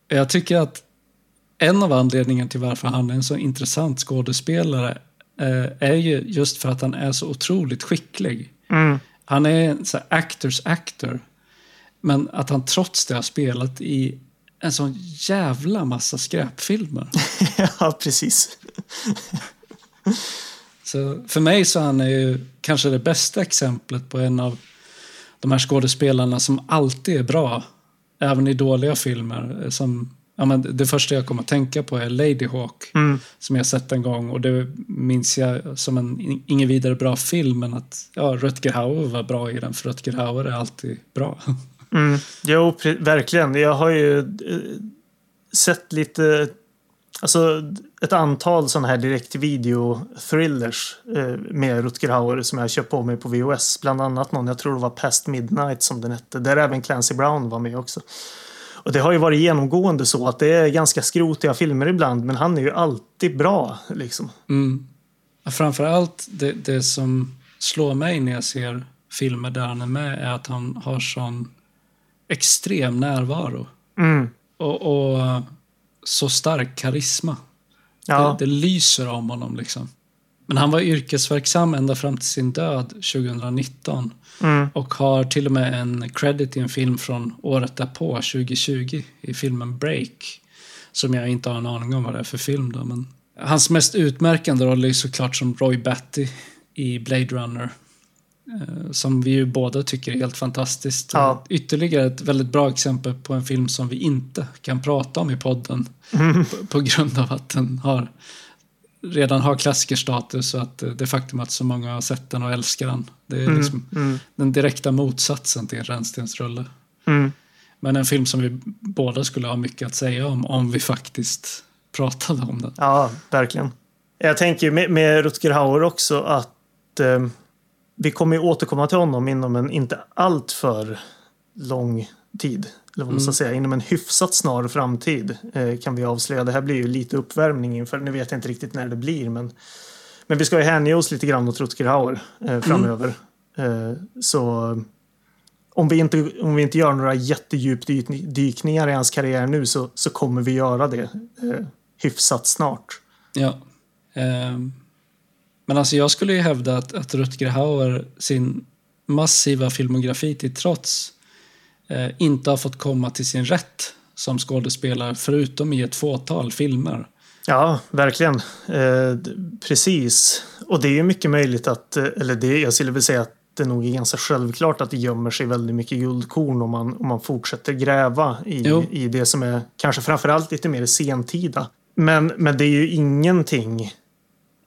Jag tycker att en av anledningarna till varför han är en så intressant skådespelare eh, är ju just för att han är så otroligt skicklig. Mm. Han är en så actors actor. Men att han trots det har spelat i en sån jävla massa skräpfilmer. ja, precis. Så för mig så är han ju kanske det bästa exemplet på en av de här skådespelarna som alltid är bra. Även i dåliga filmer. Som, ja, men det första jag kommer att tänka på är Lady Hawk. Mm. Som jag sett en gång och det minns jag som en in- ingen vidare bra film. Men att ja, Rutger Hauer var bra i den för Rutger Hauer är alltid bra. Mm. Jo, verkligen. Jag har ju eh, sett lite, alltså ett antal sådana här direkt-video-thrillers eh, med Rutger Hauer som jag köpt på mig på VHS. Bland annat någon, jag tror det var Past Midnight som den hette, där även Clancy Brown var med också. Och det har ju varit genomgående så att det är ganska skrotiga filmer ibland, men han är ju alltid bra liksom. Mm. Framförallt det, det som slår mig när jag ser filmer där han är med är att han har sån extrem närvaro. Mm. Och, och så stark karisma. Ja, Det, det lyser om honom liksom. Men han var yrkesverksam ända fram till sin död 2019. mm. Och har till och med en credit i en film från året därpå, 2020, i filmen Break. Som jag inte har en aning om vad det är för film då, men... Hans mest utmärkande roll är såklart som Roy Batty i Blade Runner. eh, Som vi ju båda tycker är helt fantastiskt. Ja. Ytterligare ett väldigt bra exempel på en film som vi inte kan prata om i podden. På, på grund av att den har redan har klassikerstatus och att eh, det faktum att så många har sett den och älskar den. Det är Mm. liksom Mm. den direkta motsatsen till en rännstensrulle. Mm. Men en film som vi båda skulle ha mycket att säga om, om vi faktiskt pratade om den. Ja, verkligen. Jag tänker med, med Rutger Hauer också att eh, vi kommer återkomma till honom inom en inte allt för lång tid. Eller vad man ska Mm. säga, inom en hyfsat snar framtid eh, kan vi avslöja. Det här blir ju lite uppvärmning inför, nu vet jag inte riktigt när det blir, men, men vi ska ju hänge oss lite grann åt Rutger Hauer eh, framöver. Eh, så om vi, inte, om vi inte gör några jättedjupdykningar i hans karriär nu så, så kommer vi göra det eh, hyfsat snart. Ja. Ehm, Men alltså jag skulle ju hävda att, att Rutger Hauer, sin massiva filmografi till trots, inte har fått komma till sin rätt som skådespelare, förutom i ett fåtal filmer. Ja, verkligen. Eh, precis. Och det är ju mycket möjligt att, eh, eller det, jag skulle vilja säga att det nog är ganska självklart att det gömmer sig väldigt mycket guldkorn om man, om man fortsätter gräva i, Jo. i det som är kanske framförallt lite mer sentida. Men, men det är ju ingenting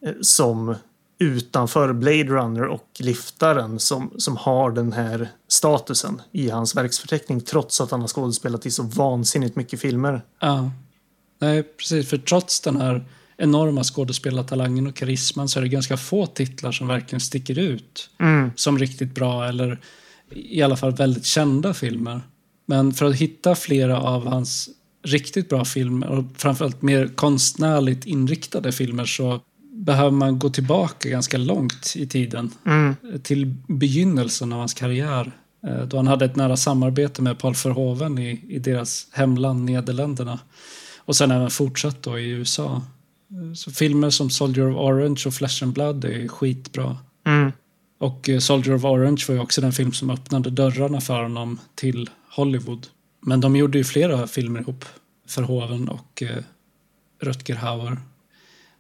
eh, som utanför Blade Runner och Liftaren som, som har den här statusen i hans verksförteckning trots att han har skådespelat i så vansinnigt mycket filmer. Ja. Nej, precis. För trots den här enorma skådespelartalangen och karisman så är det ganska få titlar som verkligen sticker ut Mm. som riktigt bra eller i alla fall väldigt kända filmer. Men för att hitta flera av hans riktigt bra filmer och framförallt mer konstnärligt inriktade filmer så behöver man gå tillbaka ganska långt i tiden Mm. till begynnelsen av hans karriär. eh, Då han hade ett nära samarbete med Paul Verhoeven i, i deras hemland Nederländerna. Och sen även fortsatt då i USA. Eh, Så filmer som Soldier of Orange och Flesh and Blood är skitbra. Mm. Och eh, Soldier of Orange var ju också den film som öppnade dörrarna för honom till Hollywood. Men de gjorde ju flera filmer ihop, Verhoeven och eh, Rutger Hauer.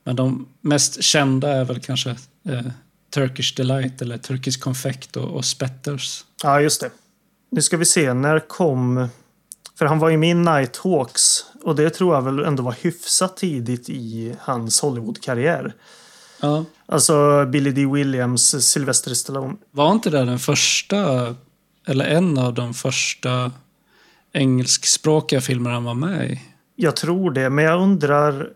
Men de mest kända är väl kanske eh, Turkish Delight eller Turkish Confect och, och Spetters. Ja, just det. Nu ska vi se, när kom... För han var ju med i Nighthawks och det tror jag väl ändå var hyfsat tidigt i hans Hollywood-karriär. Ja. Alltså Billy D. Williams, Sylvester Stallone. Var inte det den första, eller en av de första engelskspråkiga filmer han var med i? Jag tror det, men jag undrar...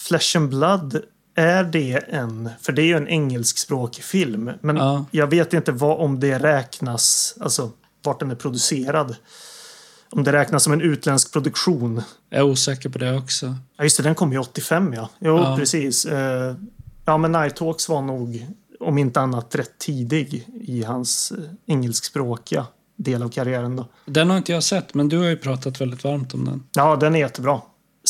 Flesh and Blood, är det en... För det är ju en engelskspråkig film. Men Ja. jag vet inte vad, om det räknas... Alltså vart den är producerad. Om det räknas som en utländsk produktion. Jag är osäker på det också. Ja, just det, den kom ju 85 ja. Jo, Ja. precis. Eh, ja, men Nighthawks var nog, om inte annat, rätt tidig i hans eh, engelskspråkiga del av karriären då. Den har inte jag sett, men du har ju pratat väldigt varmt om den. Ja, den är jättebra.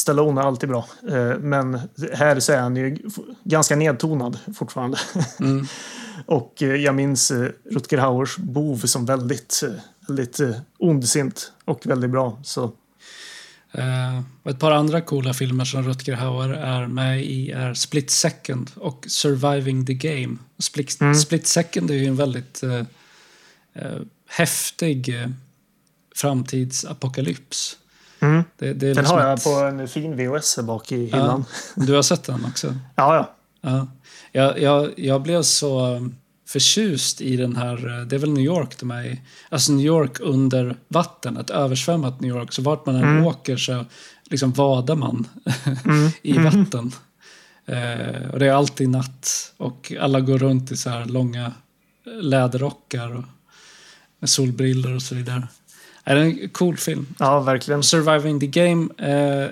Stallone är alltid bra. Eh, men här så är han ju ganska nedtonad fortfarande. Mm. och eh, jag minns eh, Rutger Hauers bov som väldigt, väldigt ondsint och väldigt bra. Så och ett par andra coola filmer som Rutger Hauer är med i är Split Second och Surviving the Game. Split, Mm. Split Second är ju en väldigt eh, eh, häftig framtidsapokalyps. Mm. Det, det den liksom har jag ett- på en fin VHS bak i hyllan. Du har sett den också? Ja, ja. Ja. Jag, jag, jag blev så förtjust i den här, det är väl New York de är i. Alltså New York under vatten, ett översvämmat New York. Så vart man än Mm. åker så liksom vadar man Mm. i vatten. Eh, och det är alltid natt och alla går runt i så här långa läderrockar och med solbrillor och så vidare. Är det en cool film? ja, verkligen. Surviving the Game eh,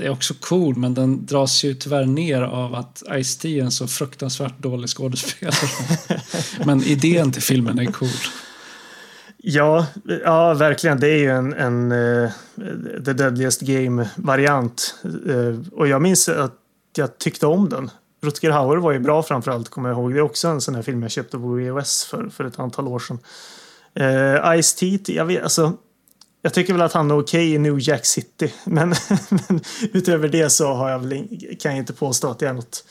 är också cool, men den dras ju tyvärr ner av att Ice-T är en så fruktansvärt dålig skådespelare. men idén till filmen är cool. Ja, ja, verkligen. Det är ju en, en eh, The Deadliest Game-variant. Eh, och jag minns att jag tyckte om den. Rutger Hauer var ju bra framförallt, kommer jag ihåg. Det är också en sån här film jag köpte på VHS för, för ett antal år sedan. Eh, Ice-T, jag vet, alltså. Jag tycker väl att han är okej i New Jack City. Men, men utöver det så har jag väl, kan jag inte påstå att jag är något,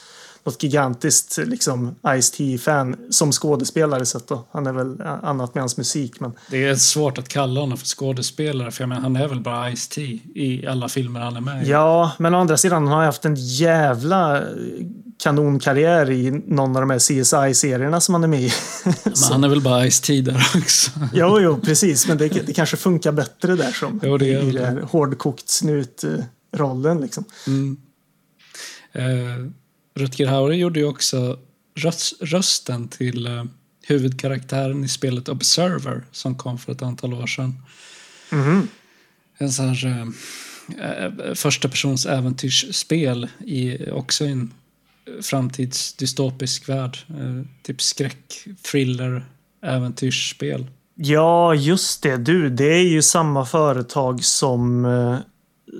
något gigantiskt liksom, Ice-T-fan som skådespelare sett då. Han är väl annat med hans musik. Men Det är svårt att kalla honom för skådespelare, för jag menar, han är väl bara Ice-T i alla filmer han är med i. Ja, men å andra sidan har han haft en jävla kanonkarriär i någon av de här CSI-serierna som han är med i. Men han är väl bara Ice-T där också. jo, jo, precis. Men det, det kanske funkar bättre där som Jo, det i det här hårdkokt snut-rollen. Liksom. Mm. Eh, Rutger Hauer gjorde ju också röst, rösten till eh, huvudkaraktären i spelet Observer som kom för ett antal år sedan. Mhm. En sån här eh, eh, första persons äventyrsspel i också en framtidsdystopisk värld. Eh, typ skräck, thriller, äventyrsspel. Ja, just det. Du, det är ju samma företag som eh,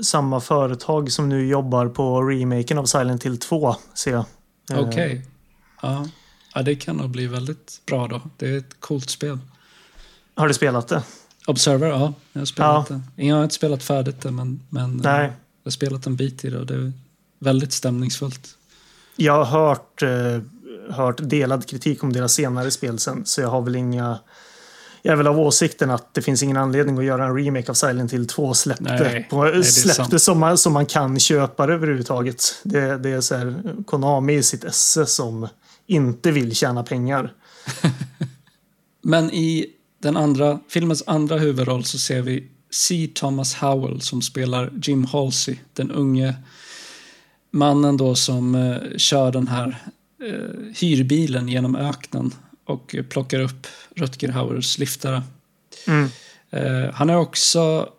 samma företag som nu jobbar på remaken av Silent Hill 2, ser jag. Eh, Okej. Ja. ja, det kan nog bli väldigt bra då. Det är ett coolt spel. Har du spelat det? Observer, ja. Jag har spelat Ja. det. Jag har inte spelat färdigt det, men, men eh, Nej. jag har spelat en bit i det och det är väldigt stämningsfullt. Jag har hört, eh, hört delad kritik om deras senare spel sen, så jag har väl inga... Jag är väl av åsikten att det finns ingen anledning att göra en remake av Silent Hill 2 släppte, Nej, på, nej, släppte som, man, som man kan köpa det överhuvudtaget. Det, det är så här, Konami i sitt esse som inte vill tjäna pengar. Men i den andra, filmens andra huvudroll så ser vi C. Thomas Howell som spelar Jim Halsey, den unge mannen då som eh, kör den här eh, hyrbilen genom öknen och plockar upp Rutger Hauers liftare. Mm. Eh, han är också,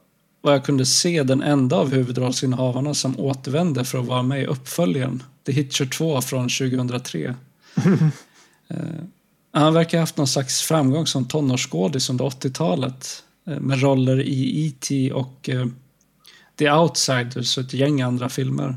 vad jag kunde se, den enda av huvudrollsinnehavarna som återvände för att vara med i uppföljaren, The Hitcher 2 från 2003. eh, han verkar ha haft någon slags framgång som tonårsskådis under 80-talet eh, med roller i E.T. och eh, The Outsiders och ett gäng andra filmer.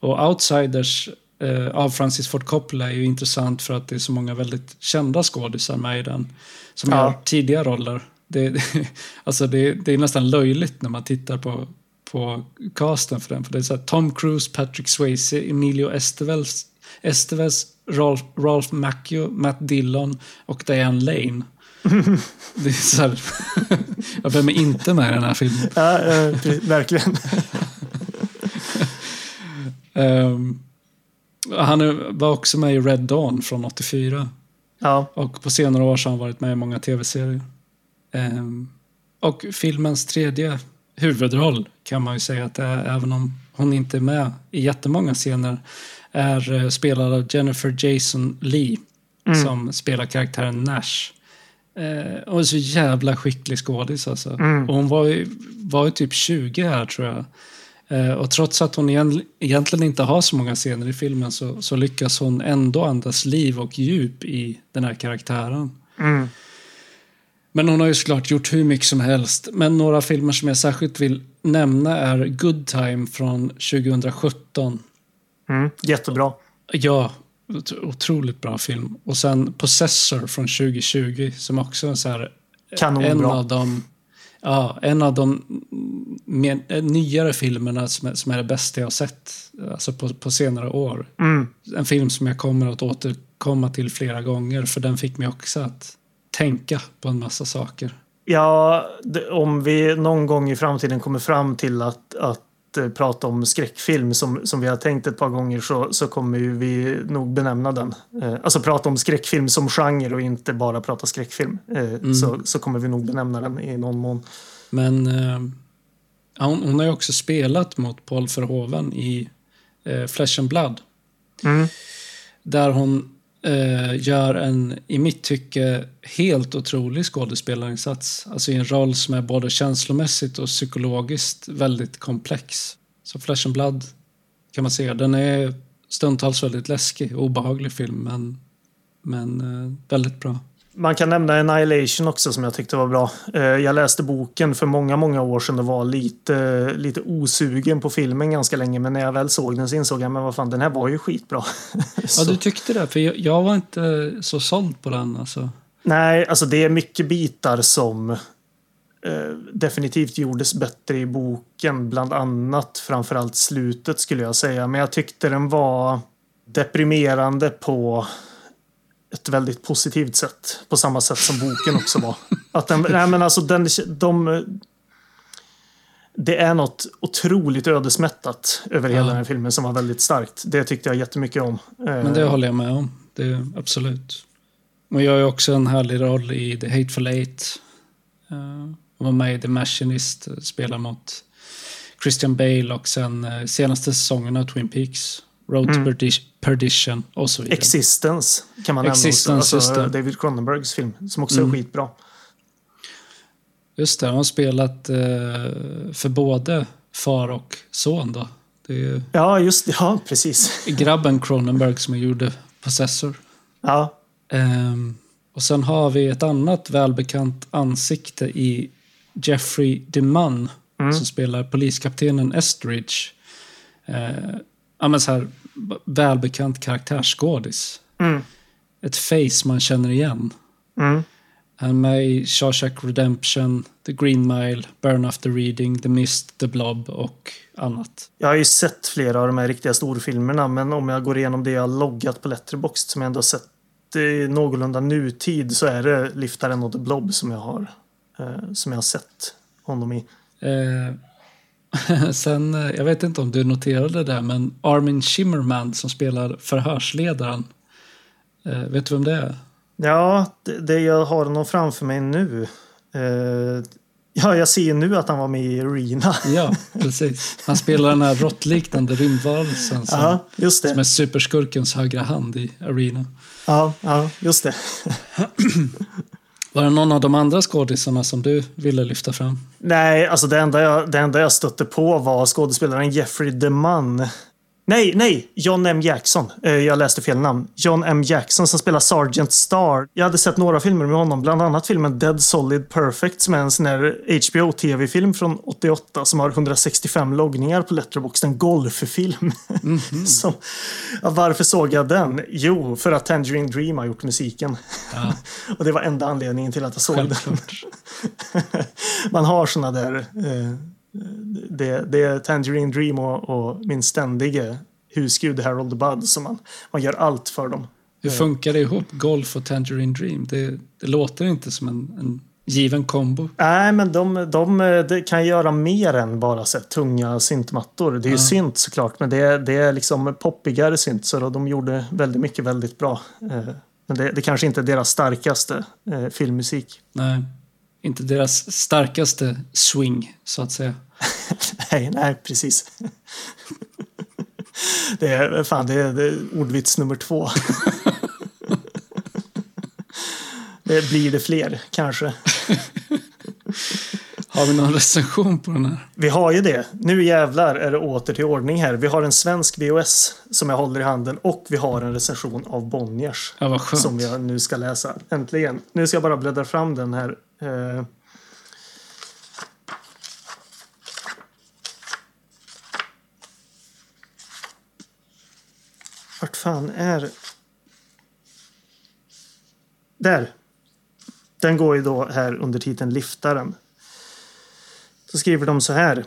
Och Outsiders eh, av Francis Ford Coppola är ju intressant för att det är så många väldigt kända skådisar med i den. Som Ja. gör tidiga roller. Det, det, alltså det, det är nästan löjligt när man tittar på, på casten för den. För det är så här Tom Cruise, Patrick Swayze, Emilio Estevez, Estevez Rolf, Rolf Macchio, Matt Dillon och Diane Lane. Det är så här, vem är inte med i den här filmen? Ja, verkligen. Ehm, han var också med i Red Dawn från 84. Ja, Och på senare år så har han varit med i många tv-serier. Ehm, och filmens tredje huvudroll kan man ju säga att det är, även om hon inte är med i jättemånga scener, är eh, spelad av Jennifer Jason Lee som spelar karaktären Nash. Eh, och är så jävla skicklig skådis alltså. Och hon var ju, var ju typ 20 här tror jag. Eh, och trots att hon egent- egentligen inte har så många scener i filmen så, så lyckas hon ändå andas liv och djup i den här karaktären. Men hon har ju såklart gjort hur mycket som helst. Men några filmer som jag särskilt vill nämna är Good Time från 2017. Mm, jättebra. Ja, ot- otroligt bra film. Och sen Possessor från 2020 som också är så här, en av de Ja, en av de mer, eh, nyare filmerna som är, som är det bästa jag har sett alltså på, på senare år. Mm. En film som jag kommer att återkomma till flera gånger för den fick mig också att tänka på en massa saker. Ja, om vi någon gång i framtiden kommer fram till att, att prata om skräckfilm som, som vi har tänkt ett par gånger så, så kommer ju vi nog benämna den. Eh, alltså prata om skräckfilm som genre och inte bara prata skräckfilm. Eh, så, så kommer vi nog benämna den i någon mån. Men eh, hon, hon har ju också spelat mot Paul Verhoeven i eh, Flesh and Blood. Mm. Där hon eh, Eh, gör en, i mitt tycke, helt otrolig skådespelarinsats. Alltså i en roll som är både känslomässigt och psykologiskt väldigt komplex. Så Flesh and Blood kan man säga, den är stundtals väldigt läskig och obehaglig film, men, men eh, väldigt bra. Man kan nämna Annihilation också som jag tyckte var bra. Eh, Jag läste boken för många, många år sedan och var lite, lite osugen på filmen ganska länge. Men när jag väl såg den så insåg jag men vad fan, den här var ju skitbra. Ja, du tyckte det? För jag, jag var inte så såld på den. Alltså. Nej, alltså det är mycket bitar som eh, definitivt gjordes bättre i boken. Bland annat framförallt slutet skulle jag säga. Men jag tyckte den var deprimerande på ett väldigt positivt sätt. På samma sätt som boken också var. Att den, nej men alltså den, de, det är något otroligt ödesmättat över hela Ja. den här filmen som var väldigt starkt. Det tyckte jag jättemycket om. Men det håller jag med om. Det absolut. Och jag är också en härlig roll i The Hateful Eight. Uh, var med i The Machinist, eh, spelar mot Christian Bale och sen uh, senaste säsongen av Twin Peaks. Road to Perdi- Perdition och så vidare. Existence kan man Existence, nämna också. Alltså. David Cronenbergs film som också Mm. är skitbra. Just det, han har spelat eh, för både far och son då. Ju Ja, just det. Ja, precis. grabben Cronenberg som gjorde Possessor. Ja, Ehm, och sen har vi ett annat välbekant ansikte i Jeffrey DeMunn som spelar poliskaptenen Estridge. Uh, ja, men så här, välbekant karaktärsskådis. Mm. Ett face man känner igen. Mm. Han är med i Shawshank Redemption, The Green Mile, Burn After Reading, The Mist, The Blob och annat. jag har ju sett flera av de här riktiga storfilmerna men om jag går igenom det jag loggat på Letterboxd som jag ändå sett i någorlunda nutid så är det Liftaren och The Blob som jag har, eh, som jag har sett honom i. Eh, sen, eh, jag vet inte om du noterade det, men Armin Shimmerman som spelar förhörsledaren. Eh, vet du vem det är? Ja, det, det jag har honom framför mig nu. Eh, ja, jag ser ju nu att han var med i Arena. Ja, precis. Han spelar den här råttliknande rymdvarelsen som, Ja, just som är superskurkens högra hand i Arena. Ja, ja, just det. Var det någon av de andra skådisarna som du ville lyfta fram? Nej, alltså det enda, jag, det enda jag stötte på var skådespelaren Jeffrey DeMann Nej, nej! John M. Jackson. Eh, Jag läste fel namn. John M. Jackson som spelar Sergeant Star. Jag hade sett några filmer med honom, bland annat filmen Dead Solid Perfect som är en sån här HBO-tv-film från 88 som har 165 loggningar på Letterboxd. En golffilm. som, ja, varför såg jag den? Jo, för att Tangerine Dream har gjort musiken. Ja, Och det var enda anledningen till att jag såg den. självklart. Man har såna där... Eh, det, det är Tangerine Dream och, och min ständige husgud Harold the Bud som man, man gör allt för dem. Hur funkar det ihop, Golf och Tangerine Dream? Det, det låter inte som en, en given kombo. Nej, men de, de, eh, de kan göra mer än bara så här, tunga syntmattor. Det är ju Ja. synt såklart, men det är, det är liksom poppigare synt. Så de gjorde väldigt mycket väldigt bra. Eh, Men det, det kanske inte är deras starkaste eh, filmmusik. Nej, inte deras starkaste swing, så att säga. Nej, nej, precis. Det är, fan, det är, det är ordvits nummer två. Det blir det fler, kanske. Har vi någon recension på den här? Vi har ju det. Nu jävlar är det åter till ordning här. Vi har en svensk VOS som jag håller i handen och vi har en recension av Bonniers. Ja, vad skönt. Som jag nu ska läsa. Äntligen. Nu ska jag bara bläddra fram den här. Vart fan är... Där. Den går ju då här under titeln Liftaren. Så skriver de så här.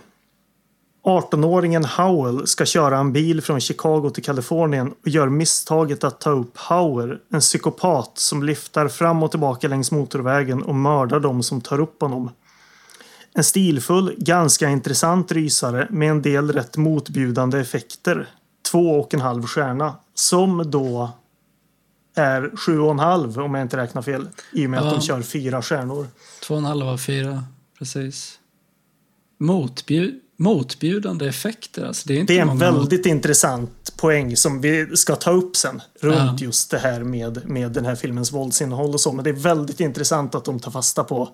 18-åringen Howell ska köra en bil från Chicago till Kalifornien och gör misstaget att ta upp Howell, en psykopat som lyftar fram och tillbaka längs motorvägen och mördar de som tar upp honom. En stilfull, ganska intressant rysare med en del rätt motbjudande effekter. Två och en halv stjärna. Som då är sju och en halv om jag inte räknar fel. I och med att Ja. de kör fyra stjärnor. Två och en halv av fyra, precis. Motbjud, motbjudande effekter, alltså. Det är, Det är en väldigt intressant poäng som vi ska ta upp sen. Runt Ja. just det här med, med den här filmens våldsinnehåll och så. Men det är väldigt intressant att de tar fasta på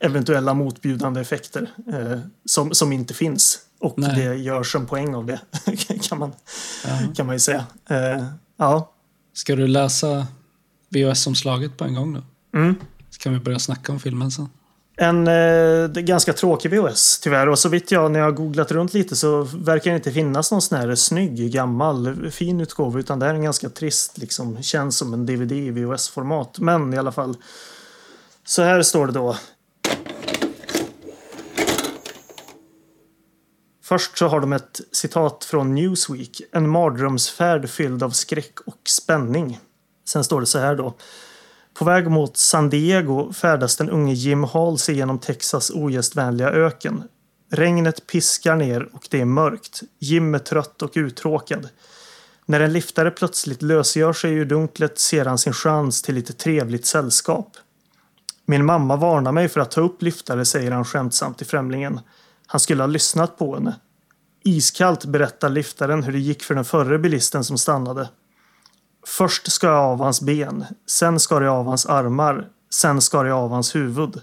eventuella motbjudande effekter eh, som, som inte finns. Och Nej. det görs en poäng av det, kan, man, Ja. kan man ju säga. Eh, ja. Ska du läsa VHS-omslaget på en gång då? Mm. Så kan vi börja snacka om filmen sen. En eh, ganska tråkig VHS tyvärr. Och så vitt jag när jag googlat runt lite så verkar det inte finnas någon sån här snygg, gammal, fin utgåva. Utan det är en ganska trist, liksom, känns som en DVD i VHS-format. Men i alla fall. Så här står det då. Först så har de ett citat från Newsweek. En mardrömsfärd fylld av skräck och spänning. Sen står det så här då. På väg mot San Diego färdas den unge Jim Hall sig genom Texas ogästvänliga öken. Regnet piskar ner och det är mörkt. Jim är trött och uttråkad. När en liftare plötsligt lösgör sig ur dunklet ser han sin chans till lite trevligt sällskap. Min mamma varnar mig för att ta upp liftare, säger han skämtsamt till främlingen. Han skulle ha lyssnat på henne. Iskallt berättar liftaren hur det gick för den förre bilisten som stannade. Först skar jag av hans ben, sen skar jag av hans armar, sen skar jag av hans huvud.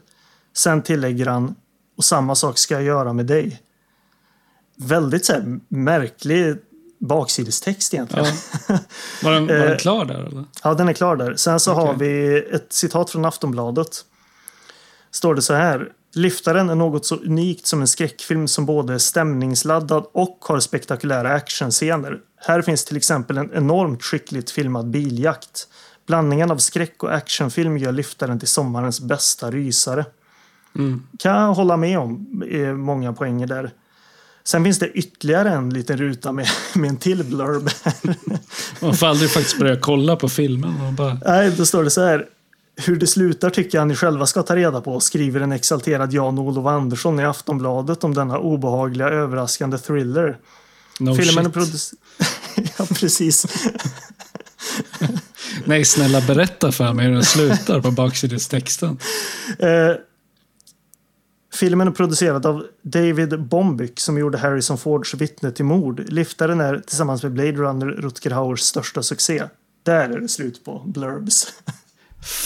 Sen tillägger han, och samma sak ska jag göra med dig. Väldigt så här, märklig baksidestext egentligen. Ja. Var den, var Eh, den klar där eller? Ja, den är klar där. Sen så har Okej. vi ett citat från Aftonbladet. Står det så här. Liftaren är något så unikt som en skräckfilm som både är stämningsladdad och har spektakulära actionscener. Här finns till exempel en enormt skickligt filmad biljakt. Blandningen av skräck och actionfilm gör Liftaren till sommarens bästa rysare. Mm. Kan jag hålla med om. är många poänger där. Sen finns det ytterligare en liten ruta med, med en till blurb. Man får aldrig faktiskt börja kolla på filmen. Bara, Nej, då står det så här. Hur det slutar tycker jag ni själva ska ta reda på, skriver en exalterad Jan-Olof Andersson i Aftonbladet om denna obehagliga, överraskande thriller. no Filmen shit. ja, precis. Nej, snälla berätta för mig hur den slutar på baksidestexten. Eh, filmen är producerad av David Bombyk som gjorde Harrison Fords Vittne till mord. Liftaren är tillsammans med Blade Runner Rutger Hauers största succé. Där är det slut på blurbs.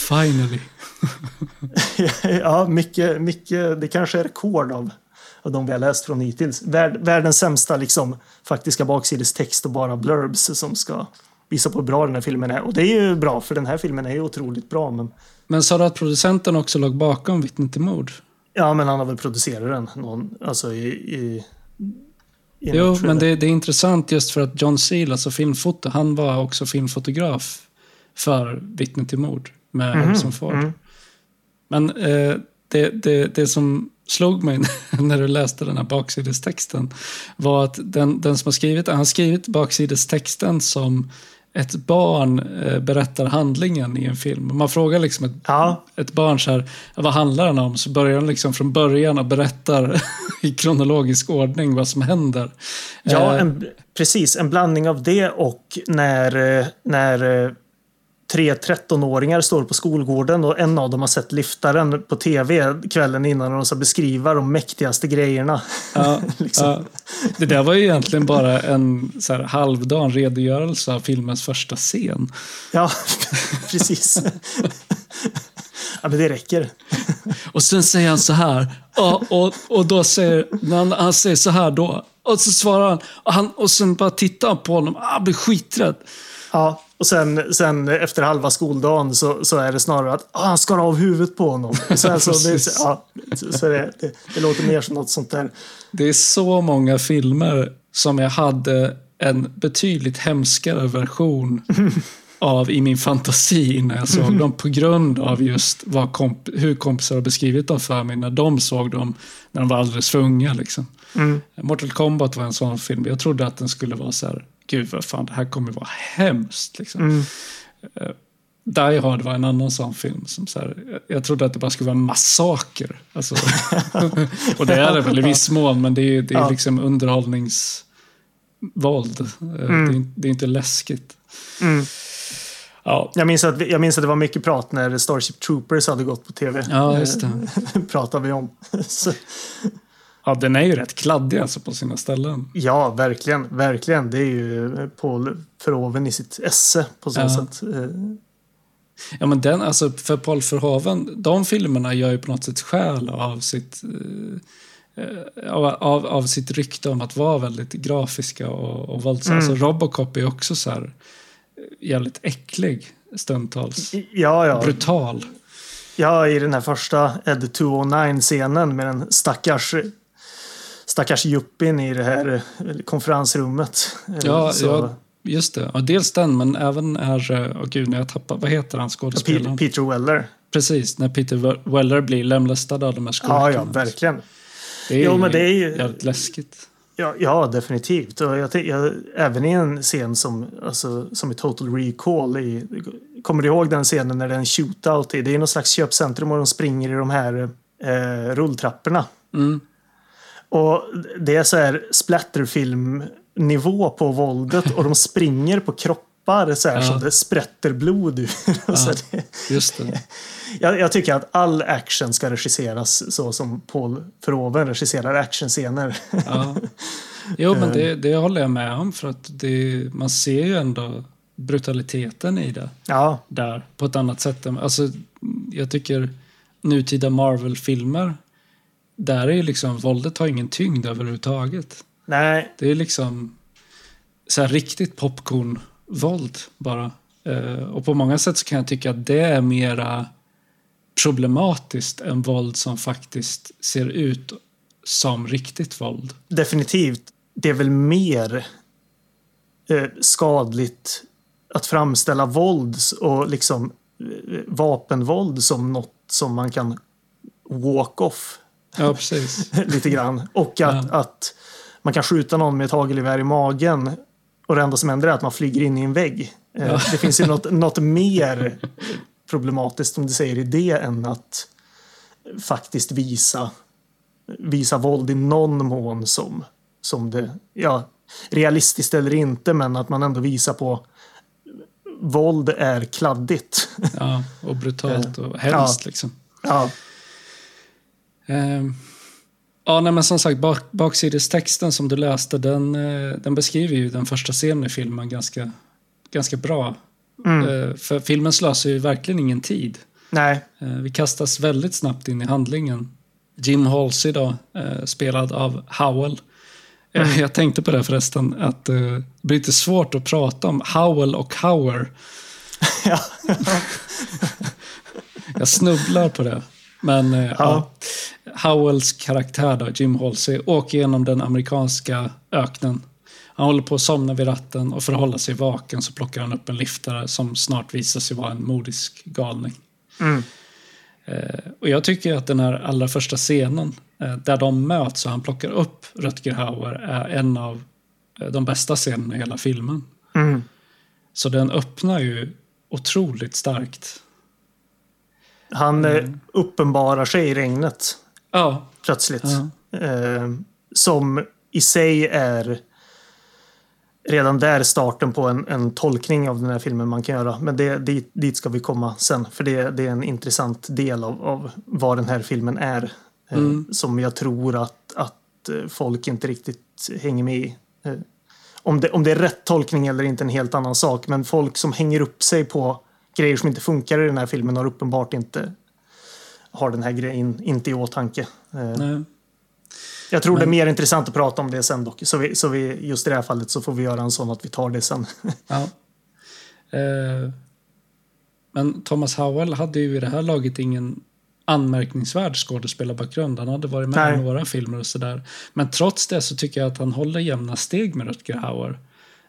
Finally. ja, mycket, mycket, det kanske är rekord av, av de vi har läst från hittills. Värld, världens sämsta liksom, faktiska baksidestext och bara blurbs som ska visa på hur bra den här filmen är. Och det är ju bra, för den här filmen är ju otroligt bra. Men, Men sa du att producenten också låg bakom Vittne till mord? ja, men han har väl producerat den någon, alltså i... i, i Jo, men det, det är intressant just för att John Seal, alltså filmfoto, han var också filmfotograf för Vittne till mord med Harrison Ford. mm. Men eh, det, det, det som slog mig när du läste den här baksidestexten var att den, den som har skrivit den, han har skrivit baksidestexten som ett barn eh, berättar handlingen i en film. Man frågar liksom ett, Ja, ett barn så här, vad handlar den om? Så börjar den liksom från början och berättar i kronologisk ordning vad som händer. ja Eh, en, precis. En blandning av det och när, eh, när tre 13-åringar står på skolgården och en av dem har sett liftaren på tv kvällen innan och de ska beskriva de mäktigaste grejerna. Ja, liksom. ja. Det där var ju egentligen bara en så här, halvdan redogörelse av filmens första scen. Ja, precis. ja, men det räcker. Och sen säger han så här. Och, och, och då säger, när han, han säger så här då. Och så svarar han. Och, han, och sen bara tittar han på honom. Ah, Han blir skiträdd. Ja, och sen, sen efter halva skoldagen så, så är det snarare att ah, han skar av huvudet på honom. Så, det, Precis. ja, så det, det, det låter mer som något sånt där. Det är så många filmer som jag hade en betydligt hemskare version av i min fantasi innan jag såg dem på grund av just komp hur kompisar har beskrivit dem för mig när de såg dem när de var alldeles för unga. Liksom. Mm. Mortal Kombat var en sån film. Jag trodde att den skulle vara så här, gud vad fan, det här kommer vara hemskt. Liksom. Mm. Die Hard var en annan sån film. Som så här, jag- trodde att det bara skulle vara massaker. Alltså, och det är det väl i viss mån, men det är, det är Ja. liksom underhållningsvåld. Eh, Det, är, det är inte läskigt. Mm. Ja, Jag, minns att, jag minns att det var mycket prat när Starship Troopers hade gått på tv. ja just det. Pratade vi om. Ja, den är ju rätt kladdig alltså på sina ställen. ja, verkligen. Verkligen. Det är ju Paul Verhoeven i sitt esse på så Ja. sätt. Eh, Ja, men den, alltså för Paul Verhoeven, de filmerna gör ju på något sätt skäl av sitt, eh, eh, av, av, av sitt rykte om att vara väldigt grafiska och, och våldsamma. Mm. Alltså Robocop är också så här jävligt äcklig stundtals. Ja, ja. Brutal. Ja, i den här första Ed 209-scenen med den stackars stackars juppin i det här eh, konferensrummet. Eh, Ja, så- ja, just det. Ja, dels den, men även är... Åh gud, när jag tappar... Vad heter han skådespelaren? Pe- Peter Weller. Precis, när Peter Weller blir lemlästad av de här skurkarna. Ja, ja, verkligen. Det är, Jo, men det är ju- jävligt läskigt. Ja, ja definitivt. Och jag, jag, även i en scen som, alltså, som i Total Recall. I, kommer du ihåg den scenen när det är en shootout? I, det är någon slags köpcentrum och de springer i de här eh, rulltrapporna. Mm. Och det är så här splatterfilmnivå på våldet och de springer på kroppar så här Ja. så det sprätter blod ur. Så det, Just det. jag, jag tycker att all action ska regisseras så som Paul Verhoeven regisserar actionscener. Ja. Jo, men det, det håller jag med om. För att det, man ser ju ändå brutaliteten i det ja, där på ett annat sätt. Alltså, jag tycker nutida Marvel-filmer, där är ju liksom våldet har ingen tyngd överhuvudtaget. nej, Det är liksom så här riktigt popcorn-våld bara. Eh, och på många sätt så kan jag tycka att det är mera problematiskt än våld som faktiskt ser ut som riktigt våld. definitivt. Det är väl mer eh, skadligt att framställa våld och liksom eh, vapenvåld som något som man kan walk off Ja, precis. lite grann. Och att, Ja. att man kan skjuta någon med ett hagelgevär i magen och det enda som händer är att man flyger in i en vägg. Eh, Ja. Det finns ju något, något mer problematiskt som du säger i det än att faktiskt visa, visa våld i någon mån som, som det, ja, realistiskt eller inte, men att man ändå visar på våld är kladdigt. Ja, och brutalt och hemskt liksom. ja, Ehm, ja, nej, men som sagt, bak, baksidestexten som du läste, den, eh, den beskriver ju den första scenen i filmen ganska, ganska bra. mm. Eh, för filmen slösar ju verkligen ingen tid. nej, Eh, Vi kastas väldigt snabbt in i handlingen. Jim Halsey då, eh, spelad av Howell. Eh, Jag tänkte på det förresten, att eh, det blir lite svårt att prata om Howell och Hauer. ja. Jag snubblar på det. Men eh, ja. Howells karaktär då, Jim Halsey, åker genom den amerikanska öknen. Han håller på att somna vid ratten och för att hålla sig vaken så plockar han upp en liftare som snart visar sig vara en modisk galning. Mm. Eh, och jag tycker att den här allra första scenen eh, där de möts och han plockar upp Rutger Hauer är en av eh, de bästa scenerna i hela filmen. Mm. Så den öppnar ju otroligt starkt. Han Mm. eh, uppenbarar sig i regnet Ja, plötsligt. Ja. Eh, som i sig är redan där starten på en, en tolkning av den här filmen man kan göra. Men det, dit, dit ska vi komma sen. För det, det är en intressant del av, av vad den här filmen är. Eh, Mm. Som jag tror att, att eh, folk inte riktigt hänger med i. Eh, om, det, om det är rätt tolkning eller inte är en helt annan sak. Men folk som hänger upp sig på grejer som inte funkar i den här filmen har uppenbart inte har den här grejen inte i åtanke. Eh, nej. jag tror det är Men- mer intressant att prata om det sen dock. Så, vi, så vi, just i det här fallet så får vi göra en sån att vi tar det sen. Ja. Eh, men Thomas Howell hade ju i det här laget ingen anmärkningsvärd skådespelarbakgrund. Han hade varit med Nej. i några filmer och sådär. Men trots det så tycker jag att han håller jämna steg med Rutger Hauer.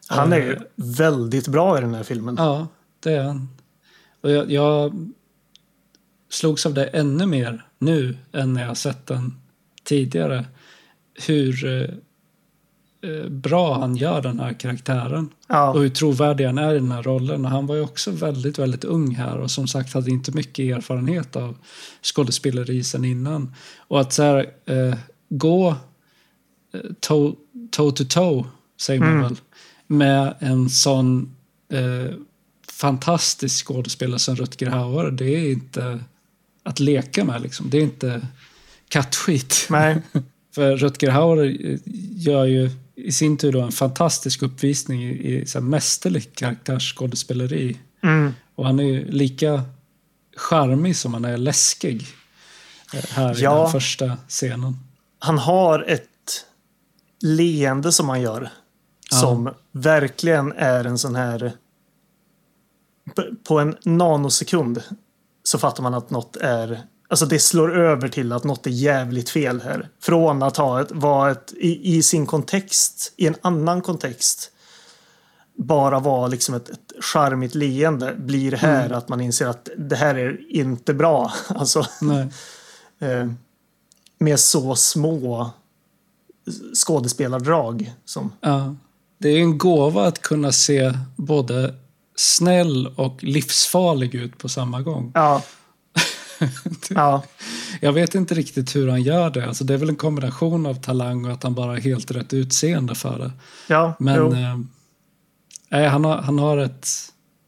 Han är Eh, ju väldigt bra i den här filmen. Ja, det är han. Och jag, jag slogs av det ännu mer nu än när jag sett den tidigare. Hur eh, eh, bra han gör den här karaktären. Och Ja, hur trovärdig han är i den här rollen. Och han var ju också väldigt, väldigt ung här och som sagt hade inte mycket erfarenhet av skådespeleri sen innan. Och att så här, eh, gå eh, toe, toe to toe, säger man Mm. väl, med en sån eh, fantastisk skådespelare som Rutger Hauer, det är inte att leka med liksom. Det är inte kattskit. nej. För Rutger Hauer gör ju i sin tur då en fantastisk uppvisning i, i så här mästerligt karaktärsskådespeleri. Mm. Och han är ju lika charmig som han är läskig eh, här i Ja. den första scenen. Han har ett leende som han gör. Ja. Som verkligen är en sån här... På en nanosekund så fattar man att något är... Alltså det slår över till att något är jävligt fel här. Från att ha ett, vara ett, i, i sin kontext, i en annan kontext, bara vara liksom ett, ett charmigt leende blir här att man inser att det här är inte bra. Alltså, eh, med så små skådespelardrag. Som, Ja. Det är en gåva att kunna se både snäll och livsfarlig ut på samma gång. ja. ja, Jag vet inte riktigt hur han gör det. Alltså det är väl en kombination av talang och att han bara har helt rätt utseende för det. ja, Men eh, han, har, han har ett...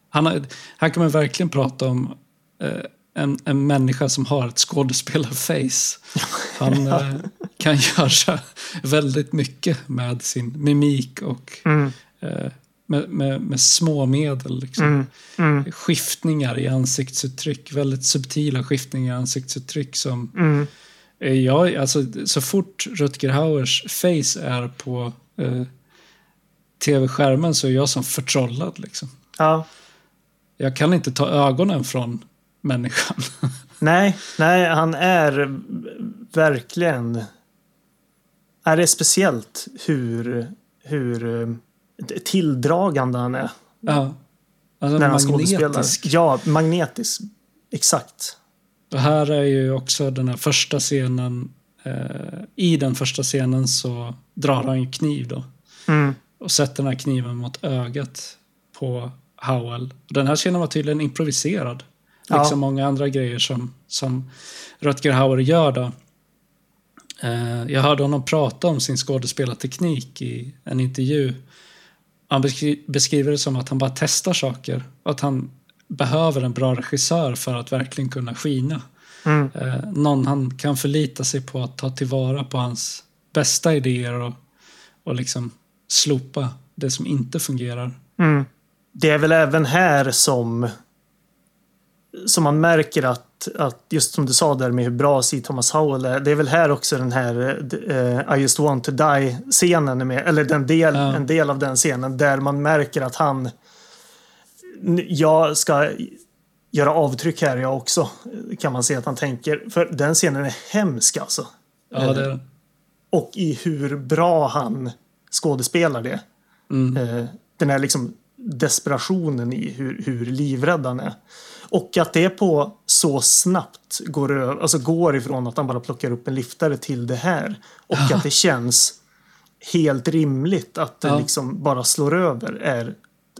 Han har, här kan man verkligen prata om eh, en, en människa som har ett skådespelarface. Han eh, kan göra väldigt mycket med sin mimik och Mm, eh, med, med, med små medel. Liksom. mm, mm, Skiftningar i ansiktsuttryck, väldigt subtila skiftningar i ansiktsuttryck som mm. Jag, alltså, så fort Rutger Hauers face är på eh, tv-skärmen så är jag som förtrollad. Liksom. Ja. Jag kan inte ta ögonen från människan. Nej, nej, han är verkligen... Är det speciellt hur, hur eh, tilldragande han är ja. Alltså när han skådespelar. Ja, magnetisk. Exakt. Och här är ju också den här första scenen. Eh, I den första scenen så drar han ju kniv då. Mm. Och sätter den här kniven mot ögat på Howell. Den här scenen var tydligen improviserad. Ja. Liksom många andra grejer som, som Rutger Hauer gör då. Eh, jag hörde honom prata om sin skådespelarteknik i en intervju. Han beskri- beskriver det som att han bara testar saker. Och att han behöver en bra regissör för att verkligen kunna skina. Mm. Eh, någon han kan förlita sig på att ta tillvara på hans bästa idéer och, och liksom slopa det som inte fungerar. Mm. Det är väl även här som som man märker att, att just som du sa där med hur bra C. Thomas Howell är. Det är väl här också den här eh, I just want to die-scenen med. Eller den del, Ja. en del av den scenen där man märker att han "N- jag ska göra avtryck här jag också. Kan man se att han tänker. För den scenen är hemsk alltså. Ja, det är det. Och i hur bra han skådespelar det. Mm. Eh, den här liksom desperationen i hur, hur livrädd han är. Och att det på så snabbt går, över, alltså går ifrån att han bara plockar upp en liftare till det här. Och att det känns helt rimligt att det Ja. liksom bara slår över är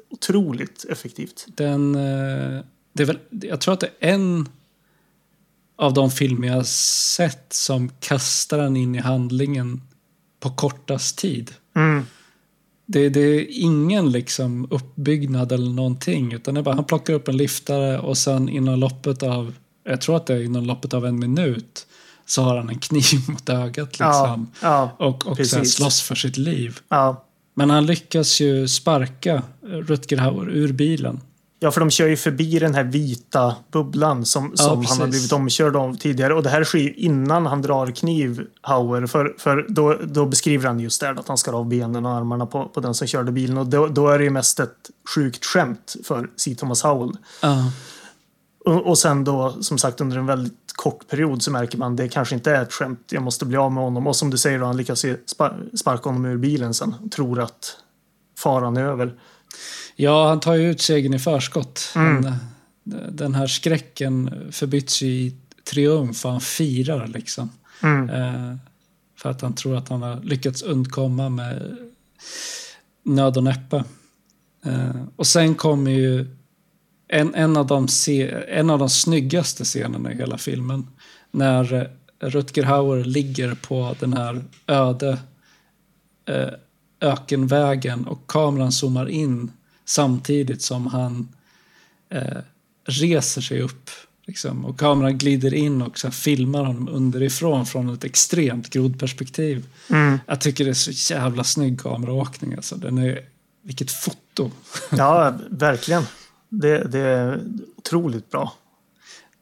otroligt effektivt. Den, eh, det är väl, jag tror att det är en av de filmer jag sett som kastar den in i handlingen på kortast tid. Mm. Det, det är ingen liksom uppbyggnad eller någonting. Utan det bara, han plockar upp en liftare och sen inom loppet av, jag tror att det är inom loppet av en minut, så har han en kniv mot ögat Ja, liksom. ja, och och här precis. slåss för sitt liv. ja. Men han lyckas ju sparka Rutger Hauer ur bilen. Ja, för de kör ju förbi den här vita bubblan som, Ja, som han har precis. blivit omkörd av tidigare. Och det här sker ju innan han drar kniv, Hauer. För, för då, då beskriver han just där att han skar av benen och armarna på, på den som körde bilen. Och då, då är det ju mest ett sjukt skämt för C. Thomas Howell. Ja. Och, och sen då, som sagt, under en väldigt kort period så märker man det kanske inte är ett skämt. Jag måste bli av med honom. Och som du säger, då, han lyckas ju spa- sparka honom ur bilen sen. Och tror att faran är över. Ja, han tar ju ut segern i förskott. Mm. Han, den här skräcken förbyts ju i triumf och han firar liksom. Mm. Eh, för att han tror att han har lyckats undkomma med nöd och näppe. Eh, och sen kommer ju en, en, av de en av de snyggaste scenerna i hela filmen. När eh, Rutger Hauer ligger på den här öde eh, ökenvägen och kameran zoomar in samtidigt som han eh, reser sig upp. Liksom, och kameran glider in och så filmar honom underifrån från ett extremt grodperspektiv. Mm. Jag tycker det är så jävla snygg kameraåkning. Alltså. Den är, vilket foto! Ja, verkligen. Det, det är otroligt bra.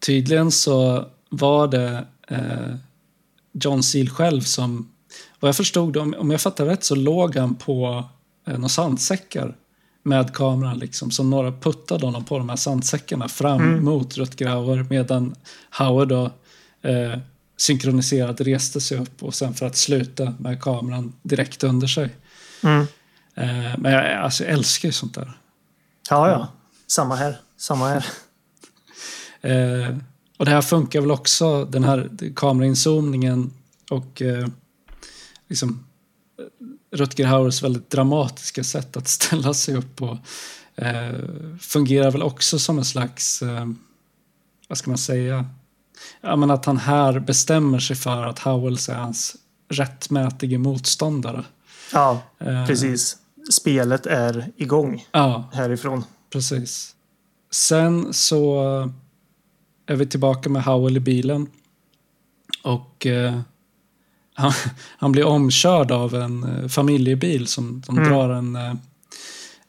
Tydligen så var det eh, John Seal själv som, vad jag förstod, om, om jag fattar rätt så låg han på eh, några sandsäckar med kameran liksom. Så några puttade honom på de här sandsäckarna fram Mm. mot Rutger Hauer medan Hauer då eh, synkroniserat reste sig upp och sen för att sluta med kameran direkt under sig. Mm. Eh, men jag, alltså, jag älskar ju sånt där. Ja, ja. Samma här. Samma här. Eh, och det här funkar väl också, den här kamerainzoomningen och eh, liksom Rutger Hauers väldigt dramatiska sätt att ställa sig upp på eh, fungerar väl också som en slags, eh, vad ska man säga, ja, men att han här bestämmer sig för att Howells är hans rättmätige motståndare. Ja, Eh, precis. Spelet är igång Ja, härifrån. Precis. Sen så är vi tillbaka med Howell i bilen. Och eh, han, han blir omkörd av en eh, familjebil som, som Mm. drar en, eh,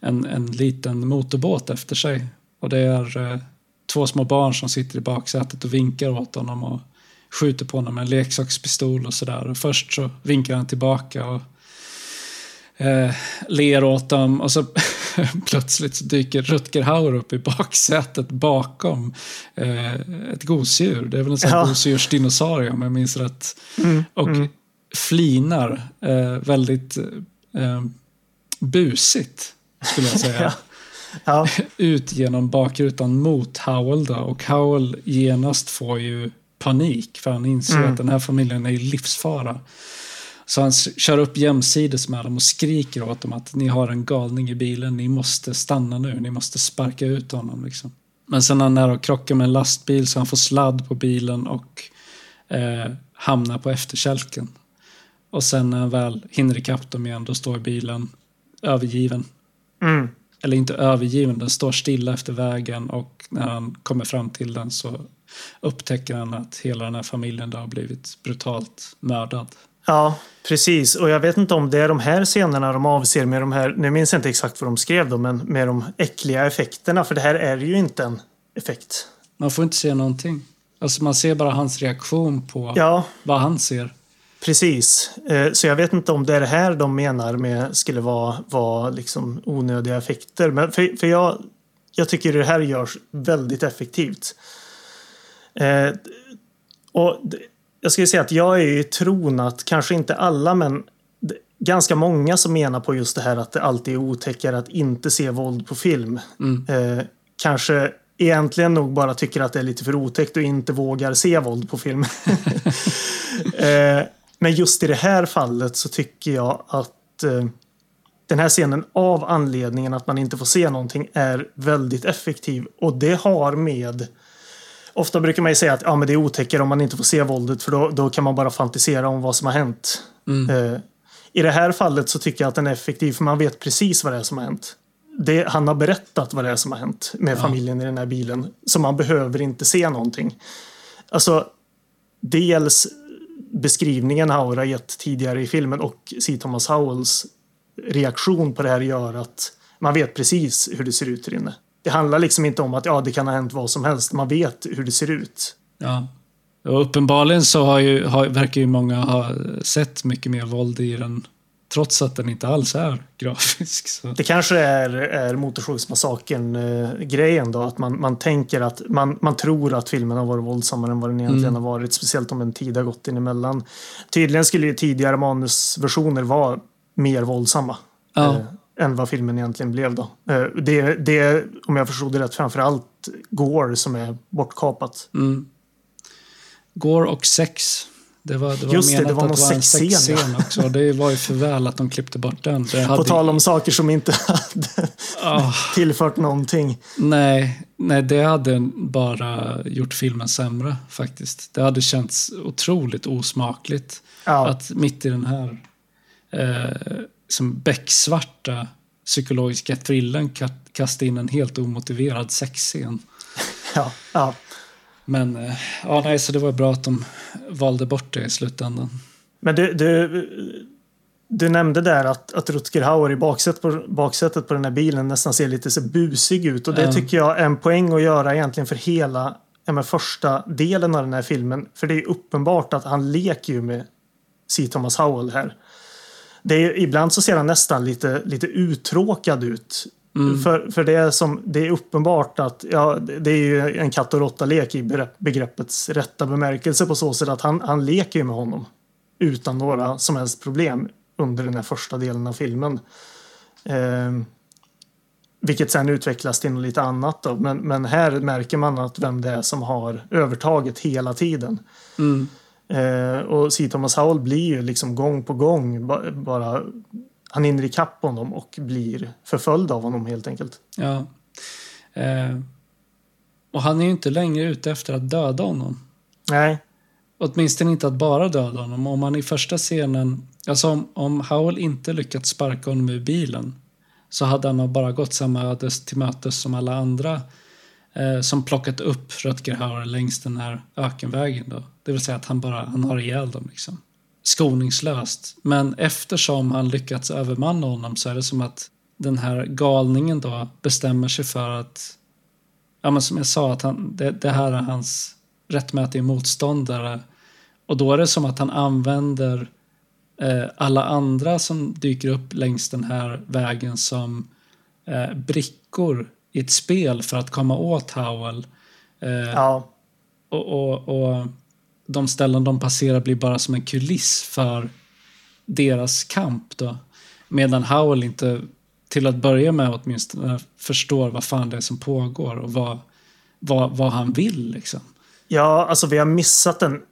en, en liten motorbåt efter sig. Och det är eh, två små barn som sitter i baksätet och vinkar åt honom och skjuter på honom med en leksakspistol och sådär. Först så vinkar han tillbaka och eh, ler åt dem och så plötsligt dyker Rutger Hauer upp i baksätet bakom eh, ett gosedjur. Det är väl en sån Ja. gosedjursdinosaurie om jag minns rätt. Mm. Och Mm. flinar eh, väldigt eh, busigt skulle jag säga. Ja. Ja, Ut genom bakrutan mot Howell då. Och Howell genast får ju panik för han inser Mm. att den här familjen är i livsfara. Så han kör upp jämsides med dem och skriker åt dem att ni har en galning i bilen, ni måste stanna nu, ni måste sparka ut honom. Liksom. Men sen är han nära att krocka med en lastbil så han får sladd på bilen och eh, hamnar på efterkälken. Och sen när han väl hinner ikapp dem igen, då står bilen övergiven. mm. Eller inte övergiven, den står stilla efter vägen och när han kommer fram till den så upptäcker han att hela den här familjen då har blivit brutalt mördad. Ja, precis. Och jag vet inte om det är de här scenerna de avser med de här, nu minns jag inte exakt vad de skrev då, men med de äckliga effekterna. För det här är ju inte en effekt. Man får inte se någonting. Alltså man ser bara hans reaktion på Ja, vad han ser. Precis. Eh, Så jag vet inte om det är det här de menar med skulle vara, vara liksom onödiga effekter. Men för, för jag, jag tycker det här görs väldigt effektivt. Eh, och jag skulle säga att jag är i tron att kanske inte alla men ganska många som menar på just det här att det alltid är otäckare att inte se våld på film. Mm. Eh, kanske egentligen nog bara tycker att det är lite för otäckt och inte vågar se våld på film. eh, men just i det här fallet så tycker jag att eh, den här scenen av anledningen att man inte får se någonting är väldigt effektiv. Och det har med Ofta brukar man ju säga att ja, men det är otäckare om man inte får se våldet för då, då kan man bara fantisera om vad som har hänt. Mm. Eh, I det här fallet så tycker jag att den är effektiv för man vet precis vad det är som har hänt. Det, han har berättat vad det är som har hänt med familjen i den här bilen. Så man behöver inte se någonting. Alltså, dels beskrivningen Hauer har gett tidigare i filmen och C. Thomas Howells reaktion på det här gör att man vet precis hur det ser ut där inne. Det handlar liksom inte om att ja, det kan ha hänt vad som helst. Man vet hur det ser ut. Ja. Och uppenbarligen så har ju, har, verkar ju många ha sett mycket mer våld i den. Trots att den inte alls är grafisk. Så. Det kanske är, är Motorsågsmassakern-grejen då. Att man, man tänker att man, man tror att filmen har varit våldsammare än vad den egentligen har varit. Speciellt om en tid har gått in emellan. Tydligen skulle ju tidigare manusversioner vara mer våldsamma. Ja. Eh, än vad filmen egentligen blev då. Eh, Det, det är, om jag förstod det rätt, framförallt Gore som är bortkapat. Mm. Gore och sex. Det var, det var Just det, menat det var att någon det var en sexscen, ja. också. Det var ju för väl att de klippte bort den. Det På hade, tal om saker som inte hade Ah, tillfört någonting. nej, nej, det hade bara gjort filmen sämre faktiskt. Det hade känts otroligt osmakligt. Ja, Att mitt i den här eh, som becksvarta psykologiska thrillern ka- kasta in en helt omotiverad sexscen. ja, ja. Men eh, ja, nej, så det var bra att de valde bort det i slutändan. Men du, du, du nämnde där att, att Rutger Hauer i baksätet på, baksätet på den här bilen nästan ser lite så busig ut. Och det Ja. tycker jag är en poäng att göra egentligen för hela ja, första delen av den här filmen. För det är uppenbart att han leker ju med C. Thomas Howell här. Det är, ibland så ser han nästan lite, lite uttråkad ut. För, för det, är som, det är uppenbart att ja, det är ju en katt och råtta-lek i begrepp- begreppets rätta bemärkelse på så sätt att han, han leker med honom utan några som helst problem under den här första delen av filmen. Eh, vilket sen utvecklas till något lite annat. Då. Men, men här märker man att vem det är som har övertaget hela tiden. Mm. Eh, och C. Thomas Howell blir ju liksom gång på gång ba, bara... Han hinner ikapp honom och blir förföljd av honom helt enkelt. Ja. Eh, och han är ju inte längre ute efter att döda honom. Nej, Åtminstone inte att bara döda honom. Om han i första scenen, alltså om, om Howell inte lyckats sparka honom ur bilen så hade han bara gått samma ödes till mötes som alla andra eh, som plockat upp Rutger Hauer längs den här ökenvägen. Då. Det vill säga att han bara han har ihjäl dem. Liksom. Skoningslöst. Men eftersom han lyckats övermanna honom så är det som att den här galningen då bestämmer sig för att ja, men som jag sa, att han, det, det här är hans rättmätiga motståndare. Och då är det som att han använder eh, alla andra som dyker upp längs den här vägen som eh, brickor i ett spel för att komma åt Howell. Eh, ja, och, och, och de ställen de passerar blir bara som en kuliss för deras kamp då. Medan Howell inte till att börja med åtminstone förstår vad fan det är som pågår och vad, vad, vad han vill liksom. Ja, alltså vi har missat en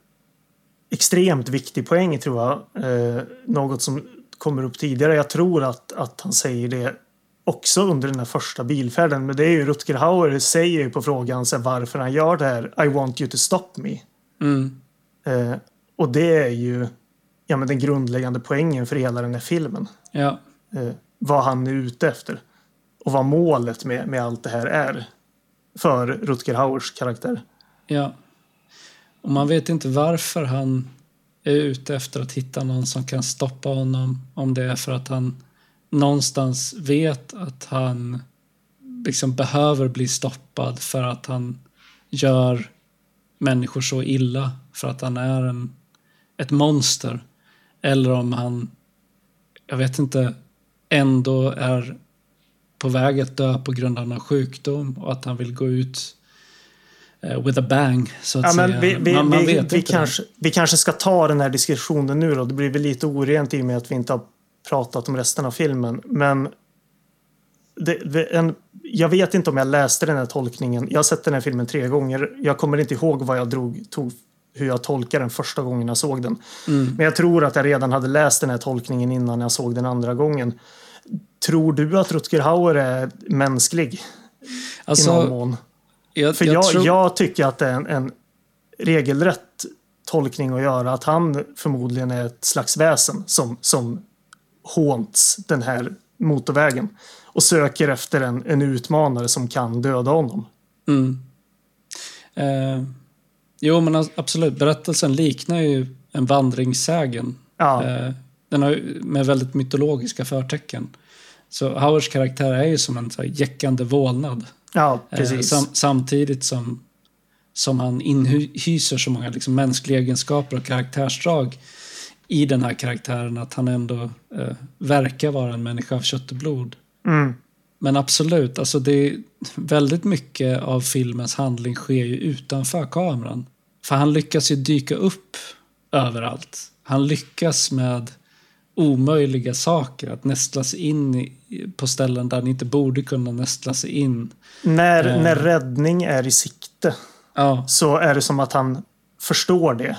extremt viktig poäng tror jag. Eh, något som kommer upp tidigare. Jag tror att, att han säger det också under den här första bilfärden. Men det är ju Rutger Hauer säger ju på frågan så varför han gör det här. I want you to stop me. Mm. Eh, och det är ju ja, men den grundläggande poängen för hela den här filmen. Ja, Eh, vad han är ute efter. Och vad målet med, med allt det här är. För Rutger Hauers karaktär. ja. Och man vet inte varför han är ute efter att hitta någon som kan stoppa honom. Om det är för att han någonstans vet att han liksom behöver bli stoppad för att han gör människor så illa för att han är en, ett monster. Eller om han, jag vet inte, ändå är på väg att dö på grund av någon sjukdom och att han vill gå ut eh, with a bang, så att Ja, säga. vi, vi, man, man vi, vet vi, inte. kanske, vi kanske ska ta den här diskussionen nu då. Det blir väl lite orent i och med att vi inte har pratat om resten av filmen. Men det, en, jag vet inte om jag läste den här tolkningen. Jag har sett den här filmen tre gånger. Jag kommer inte ihåg vad jag drog, tog, hur jag tolkade den första gången jag såg den. Mm. Men jag tror att jag redan hade läst den här tolkningen innan jag såg den andra gången. Tror du att Rutger Hauer är mänsklig i någon Alltså, mån? jag, För jag, jag, tror, jag tycker att det är en, en regelrätt tolkning att göra. Att han förmodligen är ett slags väsen som, som hånts den här motorvägen. Och söker efter en, en utmanare som kan döda honom. Mm. Eh, jo, men absolut. Berättelsen liknar ju en vandringssägen. Ja, Eh, den har med väldigt mytologiska förtecken. Så Howards karaktär är ju som en så jäckande vålnad. ja Eh, precis. sam, samtidigt som, som han inhyser så många liksom, mänskliga egenskaper och karaktärsdrag i den här karaktären att han ändå eh, verkar vara en människa av kött och blod. Mm. Men absolut, alltså det är väldigt mycket av filmens handling sker ju utanför kameran. För han lyckas ju dyka upp överallt. Han lyckas med omöjliga saker. Att nästla sig in i, på ställen där han inte borde kunna nästla sig in. När, Eh. när räddning är i sikte Ja, så är det som att han förstår det.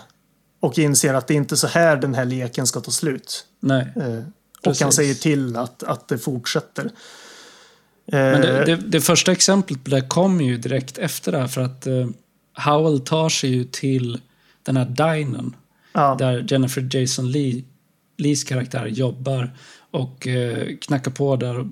Och inser att det inte är så här den här leken ska ta slut. nej. Eh, och han säger till att, att det fortsätter. Men det, Eh, det, det första exemplet på det kommer ju direkt efter det här för att eh, Howell tar sig ju till den här dinern ja, där Jennifer Jason Lee, Lees karaktär jobbar och eh, knackar på där och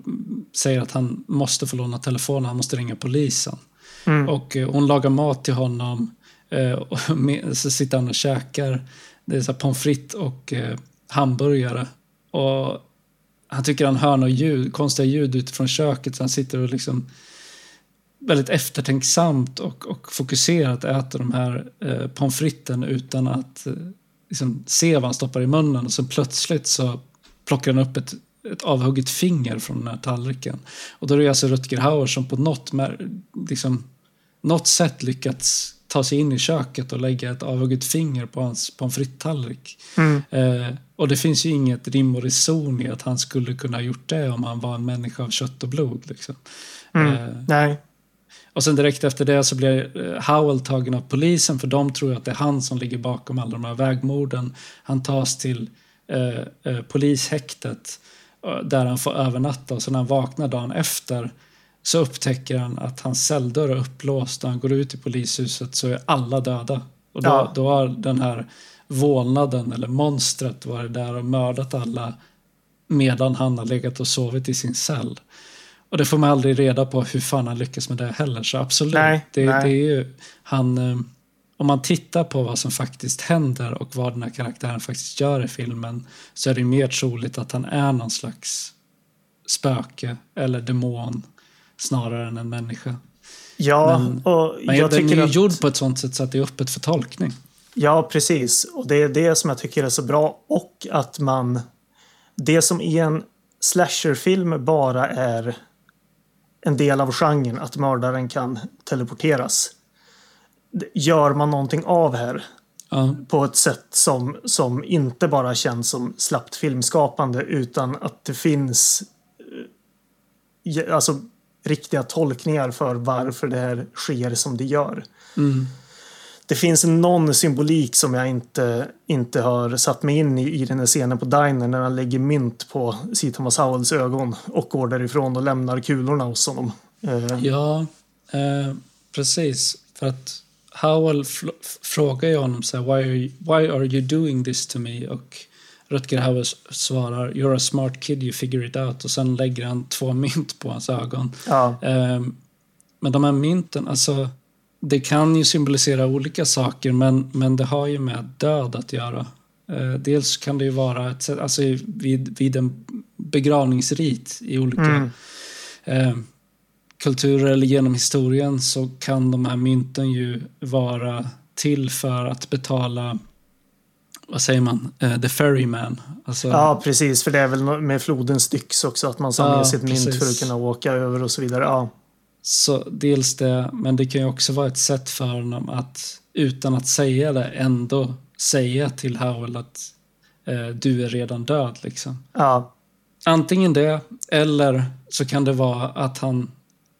säger att han måste få låna telefonen, han måste ringa polisen. Mm. Och eh, hon lagar mat till honom eh, Eh, och med, så sitter han och käkar. Det är så här pommes frites och eh, hamburgare. Och han tycker han hör något ljud, konstiga ljud utifrån köket så han sitter och liksom väldigt eftertänksamt och, och fokuserat äter de här eh, pommes fritesen utan att eh, liksom, se vad han stoppar i munnen. Och så plötsligt så plockar han upp ett, ett avhugget finger från den här tallriken. Och då är det alltså Rutger Hauer som på något, liksom, något sätt lyckats ta sig in i köket och lägga ett avhugget finger på hans pommes frites-tallrik. mm, Eh, och det finns ju inget rim och reson i att han skulle kunna ha gjort det om han var en människa av kött och blod. Liksom. mm. Eh, Nej. och sen direkt efter det så blir eh, Howell tagen av polisen för de tror att det är han som ligger bakom alla de här vägmorden. Han tas till eh, eh, polishäktet eh, där han får övernatta och sen när han vaknar dagen efter så upptäcker han att hans celldörr är upplåst och han går ut i polishuset så är alla döda. Och då, Ja. då har den här vålnaden eller monstret varit där och mördat alla medan han har legat och sovit i sin cell. Och det får man aldrig reda på hur fan han lyckas med det heller. Så absolut, Nej, det, nej. det är ju han... eh, Om man tittar på vad som faktiskt händer och vad den här karaktären faktiskt gör i filmen så är det mer troligt att han är någon slags spöke eller demon snarare än en människa. Ja, Men- och Men jag den är tycker ju att... gjord på ett sånt sätt så att det är öppet för tolkning. Ja, precis. Och det är det som jag tycker är så bra. Och att man... Det som i en slasherfilm bara är en del av genren, att mördaren kan teleporteras. Gör man någonting av här Ja, på ett sätt som, som inte bara känns som slappt filmskapande utan att det finns eh, alltså, riktiga tolkningar för varför det här sker som det gör. mm, Det finns någon symbolik som jag inte, inte har satt mig in i i den här scenen på Diner när han lägger mynt på C. Thomas Howells ögon och går därifrån och lämnar kulorna hos honom. Eh, ja eh, precis. För att Howell frågar ju honom så här, why are, you, why are you doing this to me? Och Rutger Hauer svarar, you're a smart kid, you figure it out. Och sen lägger han två mynt på hans ögon. ja, Ehm, Men de här mynten, alltså det kan ju symbolisera olika saker men, men det har ju med död att göra. Eh, dels kan det ju vara ett, alltså vid, vid en begravningsrit i olika Mm. eh, kulturer eller genom historien så kan de här mynten ju vara till för att betala vad säger man? Eh, the ferryman. Alltså, ja, precis. För det är väl med floden Styx också att man ha Ja, med sitt mynt för att kunna åka över och så vidare. Ja, Så dels det, men det kan ju också vara ett sätt för honom att utan att säga det ändå säga till Howell att eh, du är redan död. Liksom. ja, Antingen det, eller så kan det vara att han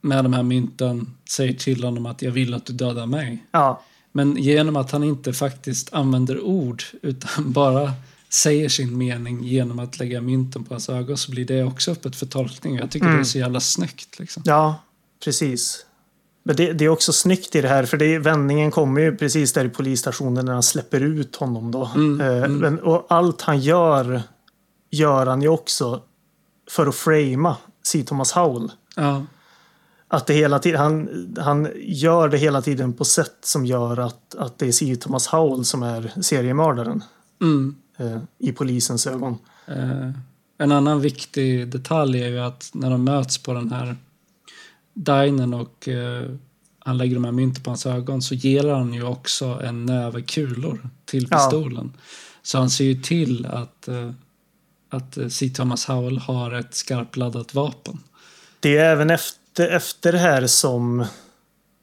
med de här mynten säger till honom att jag vill att du dödar mig. ja, Men genom att han inte faktiskt använder ord utan bara säger sin mening genom att lägga mynten på hans ögon så blir det också öppet för tolkning. Jag tycker Mm. det är så jävla snyggt. Liksom. ja, precis. Men det, det är också snyggt i det här för det, vändningen kommer ju precis där i polisstationen när han släpper ut honom då. Mm, Eh, mm. Men, och allt han gör gör han ju också för att framea C. Thomas Howell. Ja, Att det hela tiden, han, han gör det hela tiden på sätt som gör att, att det är C. Thomas Howell som är seriemördaren mm. eh, i polisens ögon. Eh, en annan viktig detalj är ju att när de möts på den här dinern och eh, han lägger de här mynten på hans ögon så ger han ju också en näve kulor till Ja. pistolen. Så han ser ju till att, eh, att C. Thomas Howell har ett skarpladdat vapen. Det är även efter, efter det här som...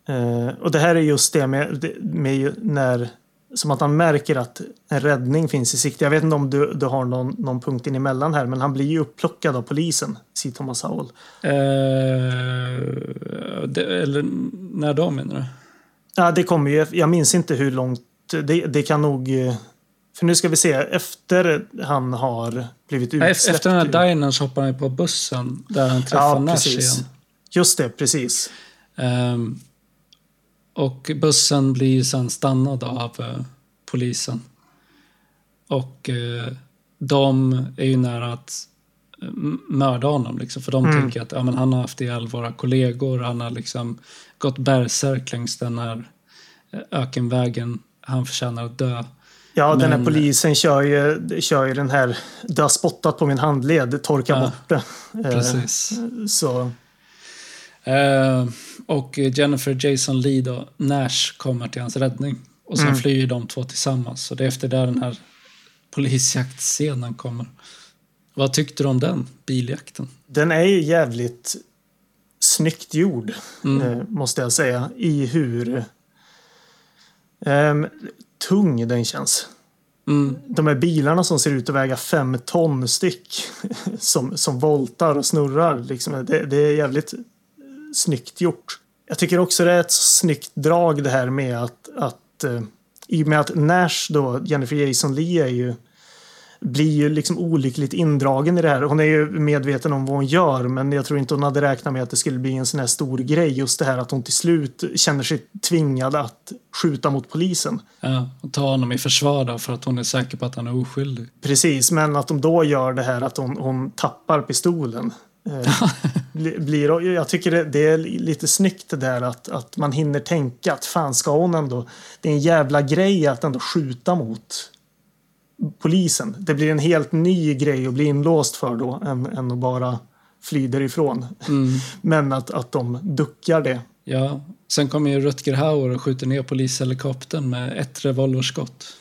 Eh, och det här är just det med, med när som att han märker att en räddning finns i sikte. Jag vet inte om du, du har någon, någon punkt in emellan här, men han blir ju upplockad av polisen, C. Thomas Howell. Eh, det, eller när då menar du? Ja, det kommer ju, jag minns inte hur långt, det, det kan nog... För nu ska vi se, efter han har blivit utsläppt. Efter den här dinern så hoppar han på bussen där han träffar Ja, Nash igen. Just det, precis. Ehm, och bussen blir sen stannad av eh, polisen. Och eh, de är ju nära att eh, mörda honom. Liksom, för de Mm. tänker att ja, men han har haft ihjäl våra kollegor. Han har liksom gått bärsärk längs den här ökenvägen. Han förtjänar att dö. Ja, den här Men- polisen kör ju, kör ju den här, du har spottat på min handled, torka Ja, bort det. Precis. Så, Eh, och Jennifer Jason Lee då, Nash kommer till hans räddning. Och sen Mm. flyr de två tillsammans. Så det är efter där den här polisjaktscenen kommer. Vad tyckte du om den biljakten? den är ju jävligt snyggt gjord, Mm. eh, måste jag säga, i hur ehm, tung den känns. Mm. De här bilarna som ser ut att väga fem ton styck som, som voltar och snurrar. Liksom, det, det är jävligt eh, snyggt gjort. Jag tycker också det är ett snyggt drag det här med att, att eh, i och med att Nash då, Jennifer Jason Lee är ju blir ju liksom olyckligt indragen i det här. Hon är ju medveten om vad hon gör men jag tror inte hon hade räknat med att det skulle bli en sån här stor grej. Just det här att hon till slut känner sig tvingad att skjuta mot polisen. Ja, och ta honom i försvar då för att hon är säker på att han är oskyldig. Precis, men att de då gör det här att hon, hon tappar pistolen. Eh, bli- blir, jag tycker det, det är lite snyggt det där att, att man hinner tänka att fan ska hon ändå... Det är en jävla grej att ändå skjuta mot polisen. Det blir en helt ny grej att bli inlåst för då än, än att bara fly därifrån. Mm. Men att, att de duckar det. Ja, sen kommer ju Rutger Hauer och skjuter ner polishelikoptern med ett revolverskott.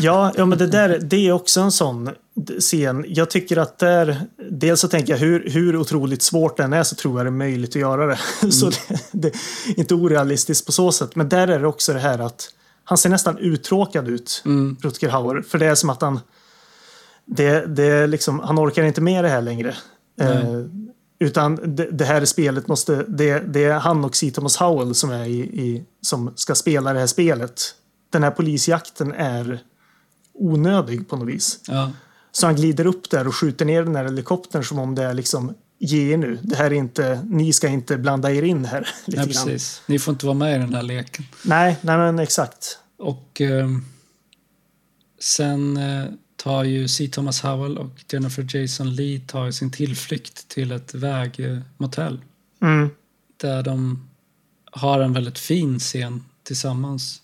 Ja, ja men det där det är också en sån scen. Jag tycker att där, dels så tänker jag hur, hur otroligt svårt den är så tror jag det är möjligt att göra det. Så det, det är inte orealistiskt på så sätt. Men där är det också det här att han ser nästan uttråkad ut, Mm. Rutger Hauer. För det är som att han, det, det liksom, han orkar inte med det här längre. Eh, utan det, det här spelet måste, det, det är han och. Thomas Howell som, är i, i, som ska spela det här spelet. Den här polisjakten är onödig på något vis. Ja, Så han glider upp där och skjuter ner den här helikoptern som om det är liksom ge er nu. Det här är inte, ni ska inte blanda er in här. Lite grann. precis. Ni får inte vara med i den här leken. Nej, nej men exakt. Och eh, sen eh, tar ju C. Thomas Howell och Jennifer Jason Lee tar sin tillflykt till ett vägmotell. Mm. Där de har en väldigt fin scen tillsammans.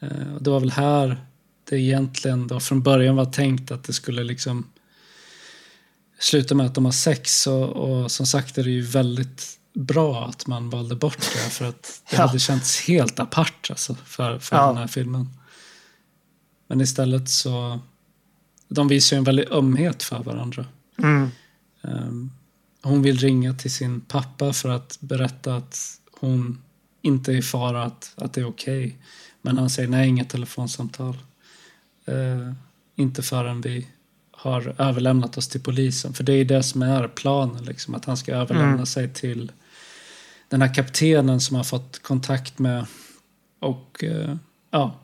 Eh, och det var väl här det egentligen då från början var tänkt att det skulle liksom sluta med att de har sex. Och, och som sagt är det ju väldigt bra att man valde bort det för att det Ja. hade känts helt apart alltså, för, för Ja. den här filmen. Men istället så de visar ju en väldig ömhet för varandra. Mm. Ehm, hon vill ringa till sin pappa för att berätta att hon inte är i fara, att, att det är okej. Men han säger nej, inget telefonsamtal. Eh, inte förrän vi har överlämnat oss till polisen. För det är det som är planen, liksom, att han ska överlämna Mm. sig till den här kaptenen som har fått kontakt med och eh, ja,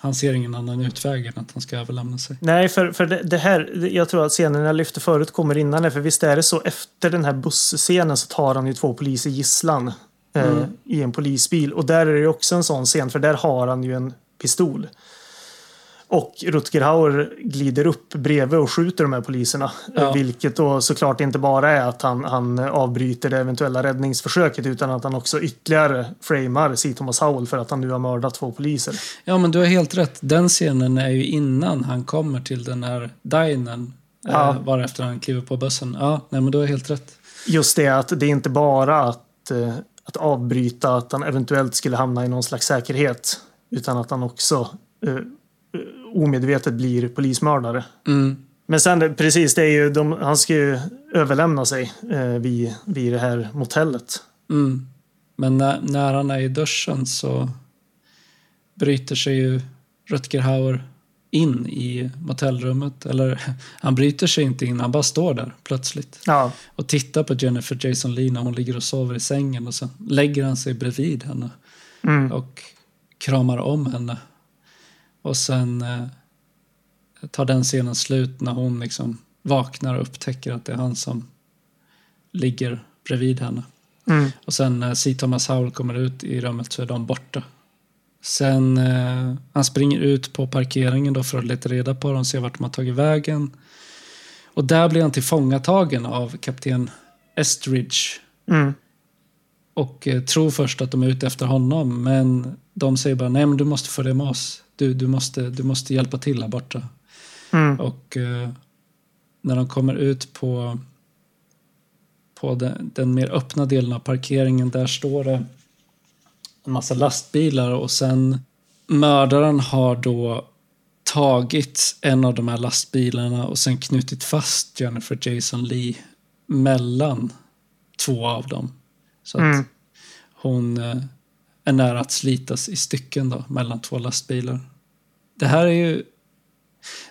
han ser ingen annan utväg än att han ska överlämna sig. Nej, för, för det, det här, jag tror att scenen jag lyfte förut kommer innan det. För visst är det så, efter den här busscenen så tar han ju två poliser gisslan eh, Mm. i en polisbil. Och där är det också en sån scen, för där har han ju en pistol. Och Rutger Hauer glider upp bredvid och skjuter de här poliserna. Ja. Eh, Vilket då såklart inte bara är att han, han avbryter det eventuella räddningsförsöket utan att han också ytterligare framar C. Thomas Howell för att han nu har mördat två poliser. Ja, men du har helt rätt. Den scenen är ju innan han kommer till den här dinern. Ja. Eh, varefter han kliver på bussen. Ja, nej, men du har helt rätt. Just det att det är inte bara att, eh, att avbryta att han eventuellt skulle hamna i någon slags säkerhet. Utan att han också eh, eh, omedvetet blir polismördare. Mm. Men sen precis, det är ju de, han ska ju överlämna sig eh, vid, vid det här motellet. Mm. Men när, när han är i duschen så bryter sig ju Rutger Hauer in i motellrummet. Eller han bryter sig inte in, han bara står där plötsligt. Ja. Och tittar på Jennifer Jason Leigh när hon ligger och sover i sängen. Och sen lägger han sig bredvid henne. Mm. Och kramar om henne. Och sen eh, tar den scenen slut när hon liksom vaknar och upptäcker att det är han som ligger bredvid henne. Mm. Och sen när C. Thomas Howell kommer ut i rummet så är de borta. Sen eh, han springer ut på parkeringen då för att leta reda på dem, se vart de har tagit vägen. Och där blir han tillfångatagen av kapten Estridge. Mm. Och eh, tror först att de är ute efter honom, men de säger bara nej men du måste följa med oss. Du, du, måste, du måste hjälpa till här borta. Mm. Och eh, när de kommer ut på, på den, den mer öppna delen av parkeringen, där står det en massa lastbilar och sen mördaren har då tagit en av de här lastbilarna och sen knutit fast Jennifer Jason Lee mellan två av dem. Så att Mm. hon eh, är nära att slitas i stycken då, mellan två lastbilar. Det här är ju...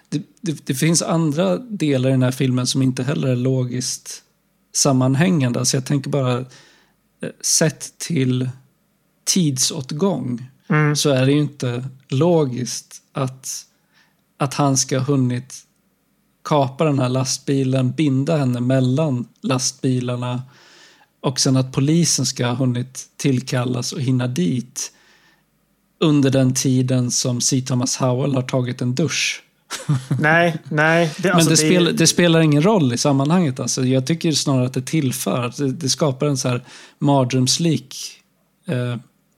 Det, det, det finns andra delar i den här filmen som inte heller är logiskt sammanhängande. Alltså jag tänker bara eh, sett till tidsåtgång Mm. så är det ju inte logiskt att, att han ska ha hunnit kapa den här lastbilen, binda henne mellan lastbilarna och sen att polisen ska ha hunnit tillkallas och hinna dit under den tiden som C. Thomas Howell har tagit en dusch. Nej, nej. Det, Men alltså, det, det, spelar, det spelar ingen roll i sammanhanget. Alltså, jag tycker snarare att det tillför. att Det, det skapar en så här mardrömslik eh,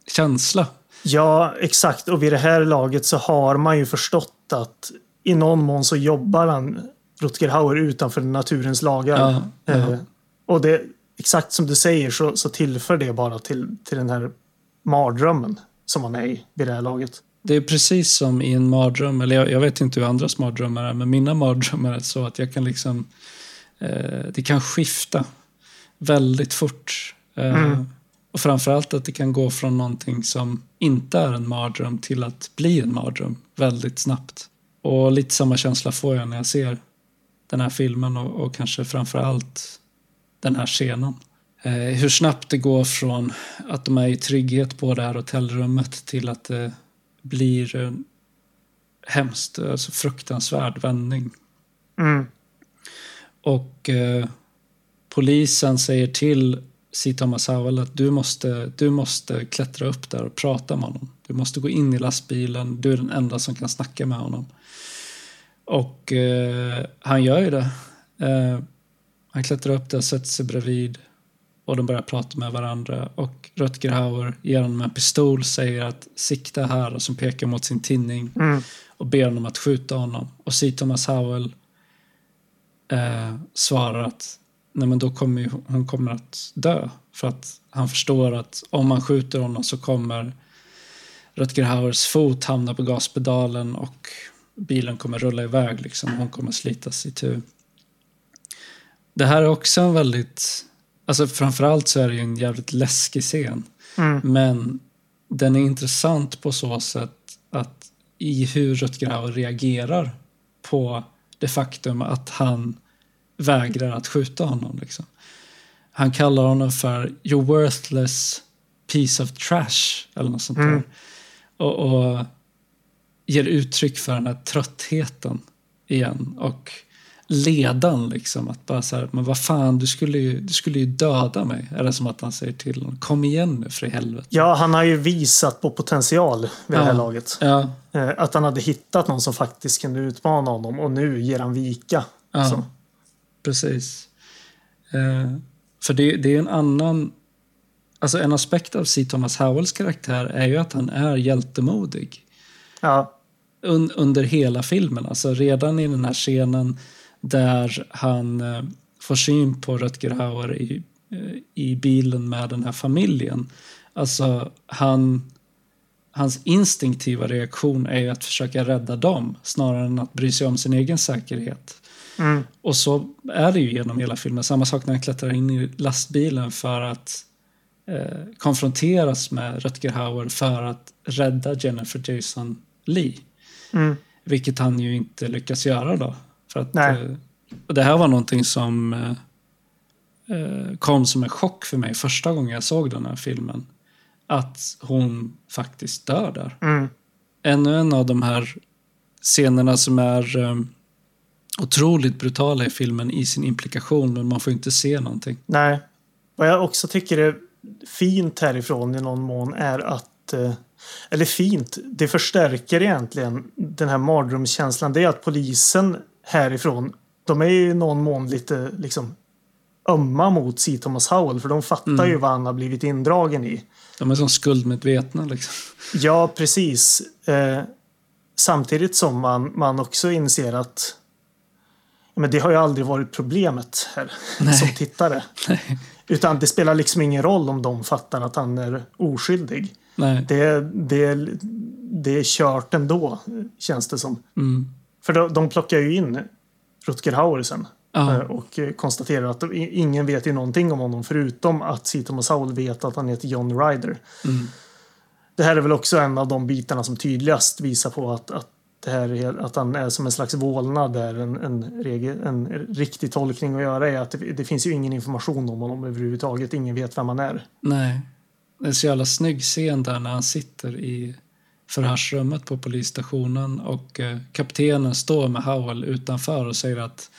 känsla. Ja, exakt. Och vid det här laget så har man ju förstått att i någon mån så jobbar han, Rutger Hauer, utanför naturens lagar. Ja, ja. Eh, och det, exakt som du säger så, så tillför det bara till, till den här mardrömmen som man är i vid det här laget. Det är precis som i en mardröm, eller jag, jag vet inte hur andras mardrömmar är, men mina mardrömmar är så att jag kan liksom, eh, det kan skifta väldigt fort. Eh, Mm. Och framförallt att det kan gå från någonting som inte är en mardröm till att bli en mardröm väldigt snabbt. Och lite samma känsla får jag när jag ser den här filmen och, och kanske framförallt den här scenen. Eh, hur snabbt det går från att de är i trygghet på det här hotellrummet till att det blir en hemskt, alltså fruktansvärd vändning. Mm. Och eh, polisen säger till. Thomas Howell att du måste, du måste klättra upp där och prata med honom. Du måste gå in i lastbilen, du är den enda som kan snacka med honom. Och eh, han gör ju det. Eh, han klättrar upp där, sätter sig bredvid och de börjar prata med varandra. Och Rutger Hauer ger honom en pistol, säger att sikta här och som pekar mot sin tinning Mm. och ber honom att skjuta honom. Och C. Thomas Howell eh, svarar att nej men då kommer ju, hon kommer att dö. För att han förstår att om man skjuter honom så kommer Rutger Hauers fot hamna på gaspedalen och bilen kommer rulla iväg. Liksom. Hon kommer slitas i tur. Det här är också en väldigt... Alltså framförallt så är det ju en jävligt läskig scen. Mm. Men den är intressant på så sätt att i hur Rutger Hauer reagerar på det faktum att han vägrar att skjuta honom. Liksom. Han kallar honom för “your worthless piece of trash” eller något sånt där. Mm. Och, och ger uttryck för den här tröttheten igen. Och ledan liksom. Att bara så här, men vad fan, du skulle, ju, du skulle ju döda mig. Är det som att han säger till honom. Kom igen nu för i helvete. Ja, han har ju visat på potential vid det här Ja. laget. Ja, Eh, Att han hade hittat någon som faktiskt kunde utmana honom och nu ger han vika. Ja. Så. precis. Eh, för det, det är en annan... Alltså en aspekt av C. Thomas Howells karaktär är ju att han är hjältemodig. Ja. un, under hela filmen. Alltså redan i den här scenen där han eh, får syn på Rutger Hauer i, eh, i bilen med den här familjen. Alltså han, hans instinktiva reaktion är att försöka rädda dem snarare än att bry sig om sin egen säkerhet. Mm. Och så är det ju genom hela filmen. Samma sak när han klättrar in i lastbilen för att eh, konfronteras med Rutger Hauer för att rädda Jennifer Jason Lee. Mm. Vilket han ju inte lyckas göra då. För att, Nej. eh, och det här var någonting som eh, eh, kom som en chock för mig första gången jag såg den här filmen. Att hon faktiskt dör där. Mm. Ännu en av de här scenerna som är eh, otroligt brutala i filmen i sin implikation, men man får inte se någonting. Nej. Vad jag också tycker är fint härifrån i någon mån är att eller fint, det förstärker egentligen den här mardrömskänslan. Det är att polisen härifrån, de är i någon mån lite liksom ömma mot C. Thomas Howell för de fattar Mm. ju vad han har blivit indragen i. De är som skuldmedvetna liksom. Ja, precis. Eh, samtidigt som man, man också inser att men det har ju aldrig varit problemet här som tittare. Utan det spelar liksom ingen roll om de fattar att han är oskyldig. Nej. Det, det, det är kört ändå, känns det som. Mm. För de, de plockar ju in Rutger Hauer sen. Eh, Och konstaterar att de, ingen vet ju någonting om honom förutom att. Thomas Howell vet att han heter John Ryder. Mm. Det här är väl också en av de bitarna som tydligast visar på att, att, det här är, att han är som en slags vålnad där en, en, regel, en riktig tolkning att göra är att det, det finns ju ingen information om honom överhuvudtaget. Ingen vet vem han är. Nej. Det är så jävla snygg scen där när han sitter i förhörsrummet på polisstationen och eh, kaptenen står med Howell utanför och säger att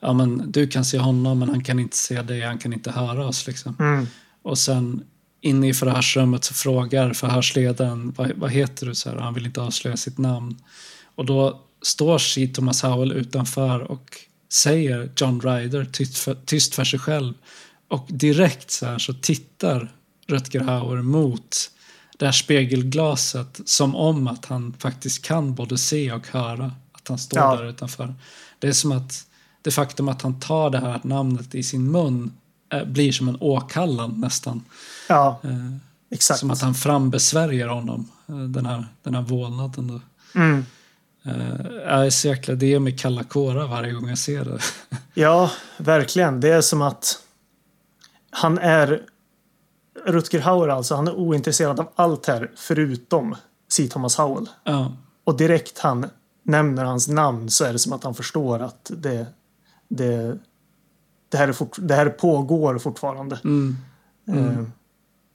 ja, men, du kan se honom men han kan inte se dig, han kan inte höra oss. Liksom. Mm. Och sen inne i förhörsrummet så frågar förhörsledaren vad, vad heter du? Så här, han vill inte avslöja sitt namn. Och då står C. Thomas Howell utanför och säger John Ryder tyst för, tyst för sig själv. Och direkt så här så tittar Rutger Hauer mot det här spegelglaset som om att han faktiskt kan både se och höra att han står Ja. där utanför. Det är som att det faktum att han tar det här namnet i sin mun eh, blir som en åkallan nästan. Ja, Eh, exakt. som att han frambesvärjer honom, eh, den här, den här vålnaden. Då. Mm. Jag är så jäkla, det ger mig kalla kårar varje gång jag ser det. Ja, verkligen. Det är som att han är Rutger Hauer alltså. Han är ointresserad av allt här förutom C. Thomas Howell. ja, Och direkt han nämner hans namn så är det som att han förstår att det, det, det, här, är fort, det här pågår fortfarande. mm, Eh,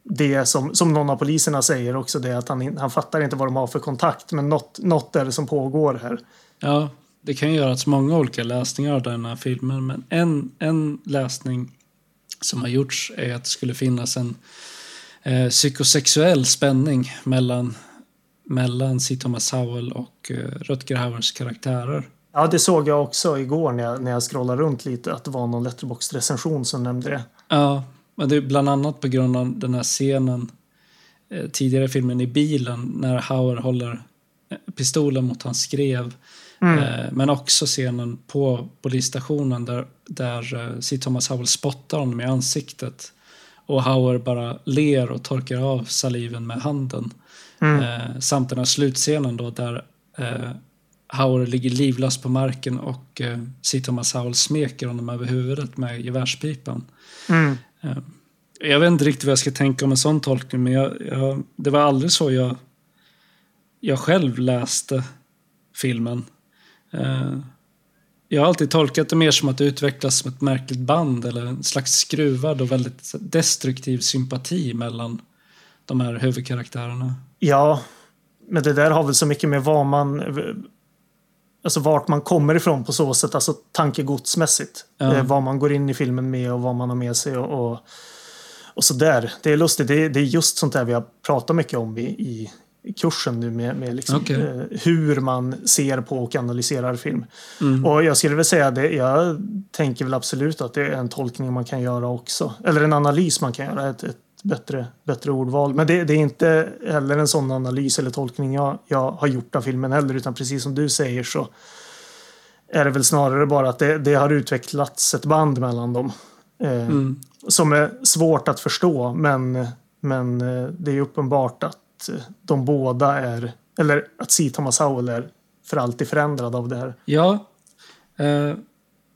Det som, som någon av poliserna säger också det är att han, han fattar inte vad de har för kontakt men något, något är det som pågår här. ja, det kan göras många olika läsningar av den här filmen, men en, en läsning som har gjorts är att det skulle finnas en eh, psykosexuell spänning mellan, mellan C. Thomas Howell och eh, Rutger Hauers karaktärer. Ja, det såg jag också igår när jag, när jag scrollade runt lite att det var någon Letterboxd-recension som nämnde det. Ja, men det är bland annat på grund av den här scenen eh, tidigare i filmen i bilen när Hauer håller eh, pistolen mot hans skrev. Eh, men också scenen på polisstationen där, där eh, C. Thomas Howell spottar honom i ansiktet. Och Hauer bara ler och torkar av saliven med handen. Eh, samt den här slutscenen då där eh, Hauer ligger livlös på marken och eh, C. Thomas Howell smeker honom över huvudet med gevärspipan. Mm. Eh, Jag vet inte riktigt vad jag ska tänka om en sån tolkning, men jag, jag, det var aldrig så jag, jag själv läste filmen. Eh, Jag har alltid tolkat det mer som att det utvecklas som ett märkligt band eller en slags skruvad och väldigt destruktiv sympati mellan de här huvudkaraktärerna. Ja, men det där har väl så mycket med vad man... Alltså vart man kommer ifrån på så sätt, alltså tankegodsmässigt. Ja. Eh, vad man går in i filmen med och vad man har med sig och, och, och så där. Det är lustigt, det är, det är just sånt där vi har pratat mycket om i, i kursen nu med, med liksom, Okej. eh, hur man ser på och analyserar film. Mm. Och jag skulle väl säga det, jag tänker väl absolut att det är en tolkning man kan göra också. Eller en analys man kan göra, ett, ett bättre, bättre ordval. Men det, det är inte heller en sån analys eller tolkning jag, jag har gjort av filmen heller, utan precis som du säger så är det väl snarare bara att det, det har utvecklats ett band mellan dem. Eh, Mm. Som är svårt att förstå, men, men eh, det är uppenbart att eh, de båda är, eller att C. Thomas Howell är för alltid förändrad av det här. Ja, eh,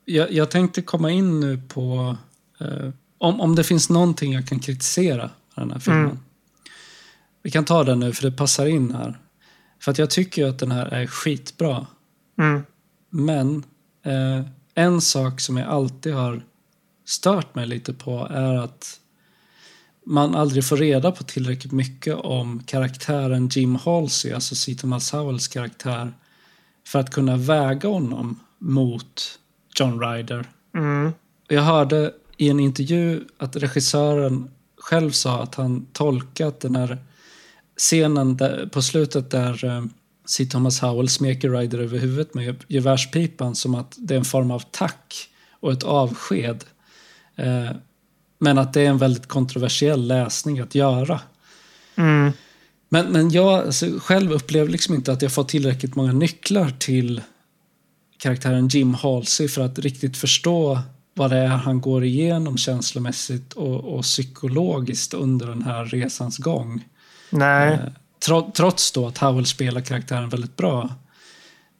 jag, jag tänkte komma in nu på eh, om, om det finns någonting jag kan kritisera med den här filmen. Mm. Vi kan ta den nu för det passar in här. För att jag tycker ju att den här är skitbra. Mm. Men eh, en sak som jag alltid har stört mig lite på är att man aldrig får reda på tillräckligt mycket om karaktären Jim Halsey, alltså. Thomas Howells karaktär, för att kunna väga honom mot John Ryder. Mm. Jag hörde i en intervju att regissören själv sa att han tolkat den här scenen där, på slutet där eh, C. Thomas Howell smeker Ryder över huvudet med gevärspipan som att det är en form av tack och ett avsked. Eh, men att det är en väldigt kontroversiell läsning att göra. Mm. Men, men jag alltså, själv upplever liksom inte att jag fått tillräckligt många nycklar till karaktären Jim Halsey för att riktigt förstå vad det är han går igenom känslomässigt och, och psykologiskt under den här resans gång. Nej. Eh, tro, trots då att Howell spelar karaktären väldigt bra.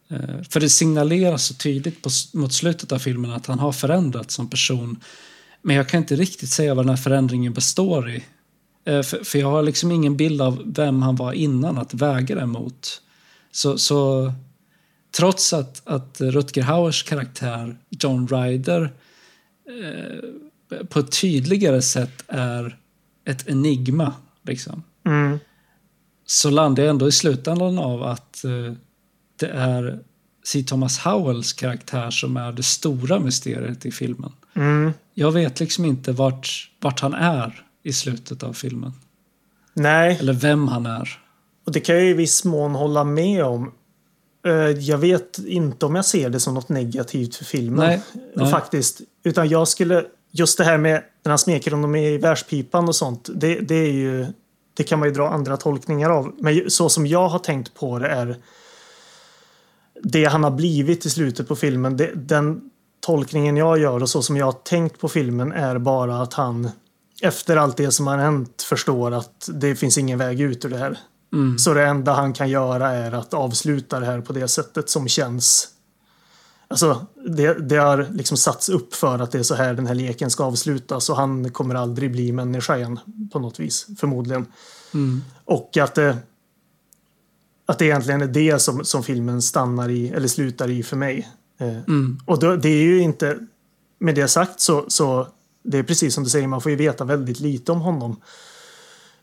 Eh, för det signaleras så tydligt på, mot slutet av filmen att han har förändrats som person. Men jag kan inte riktigt säga vad den här förändringen består i. Eh, för, för jag har liksom ingen bild av vem han var innan att väga det mot. Så, så trots att, att Rutger Hauers karaktär John Ryder eh, på ett tydligare sätt är ett enigma. Liksom Mm. så landar jag ändå i slutändan av att eh, det är C. Thomas Howells karaktär som är det stora mysteriet i filmen. Mm. Jag vet liksom inte vart, vart han är i slutet av filmen. Nej. Eller vem han är. Och det kan jag i viss mån hålla med om. Eh, Jag vet inte om jag ser det som något negativt för filmen. Nej, nej. Faktiskt. Utan jag skulle... Just det här med när han smeker honom i världspipan och sånt. Det, det är ju... Det kan man ju dra andra tolkningar av. Men så som jag har tänkt på det är det han har blivit i slutet på filmen. Det, den tolkningen jag gör och så som jag har tänkt på filmen är bara att han efter allt det som har hänt förstår att det finns ingen väg ut ur det här. Mm. Så det enda han kan göra är att avsluta det här på det sättet som känns. Alltså, det, det har liksom satts upp för att det är så här den här leken ska avslutas och han kommer aldrig bli människa igen på något vis, förmodligen. Mm. Och att det, att det egentligen är det som, som filmen stannar i, eller slutar i för mig. Eh, Mm. och då, det är ju inte, med det sagt så, så det är precis som du säger, man får ju veta väldigt lite om honom.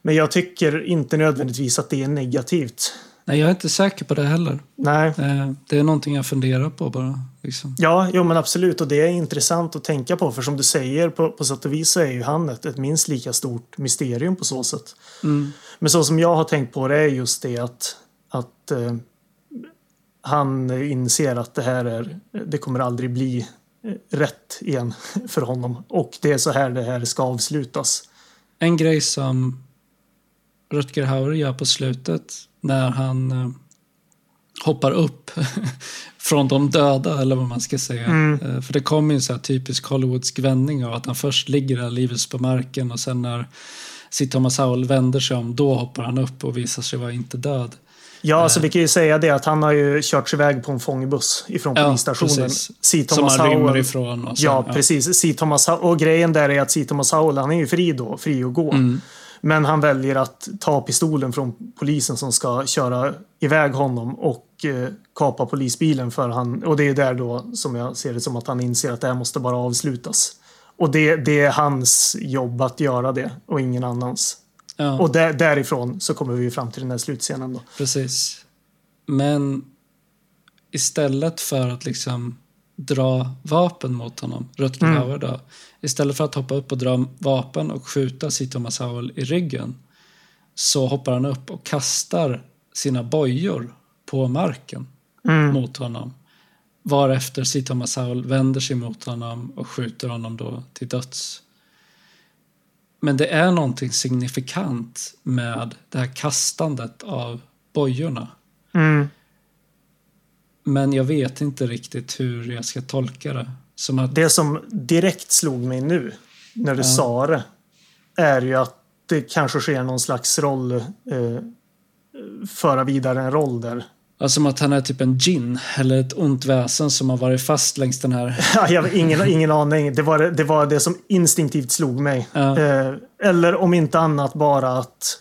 Men jag tycker inte nödvändigtvis att det är negativt. Nej, jag är inte säker på det heller. Nej. Eh, Det är någonting jag funderar på bara. Liksom. Ja, jo men absolut och det är intressant att tänka på för som du säger på, på sätt och vis så är ju han ett, ett minst lika stort mysterium på så sätt. Mm. Men så som jag har tänkt på det är just det att, att eh, han inser att det här är, det kommer aldrig bli eh, rätt igen för honom. Och det är så här det här ska avslutas. En grej som Rutger Hauer gör på slutet när han eh, hoppar upp från de döda, eller vad man ska säga. Mm. Eh, för det kommer ju en så här typisk Hollywoodsk vändning av att han först ligger där livets på marken och sen när C. Thomas Howell vänder sig om, då hoppar han upp och visar sig vara inte död. Ja, alltså vi kan ju säga det att han har ju körts iväg på en fångbuss ifrån Ja, polisstationen. precis. C. Som Thomas han rymmer ifrån. Och sen, Ja, precis. C. Thomas, Ho- och grejen där är att C. Thomas Howell, han är ju fri då, fri att gå. Mm. Men han väljer att ta pistolen från polisen som ska köra iväg honom och eh, kapa polisbilen för han. Och det är där då som jag ser det som att han inser att det här måste bara avslutas. Och det, det är hans jobb att göra det och ingen annans. Ja. Och där, därifrån så kommer vi fram till den här slutscenen då. Precis. Men istället för att liksom dra vapen mot honom, Rutger Mm. Hauer då, istället för att hoppa upp och dra vapen och skjuta. Thomas Howell i ryggen så hoppar han upp och kastar sina bojor på marken Mm. mot honom. Varefter. Thomas Howell vänder sig mot honom och skjuter honom då till döds. Men det är någonting signifikant med det här kastandet av bojorna. Mm. Men jag vet inte riktigt hur jag ska tolka det. Som att, Det som direkt slog mig nu när du Ja. sa det är ju att det kanske sker någon slags roll, eh, föra vidare en roll där. Alltså som att han är typ en gin eller ett ont väsen som har varit fast längs den här... Ja, jag har ingen, ingen aning. Det var det, det var det som instinktivt slog mig. Ja. Eh, eller om inte annat bara att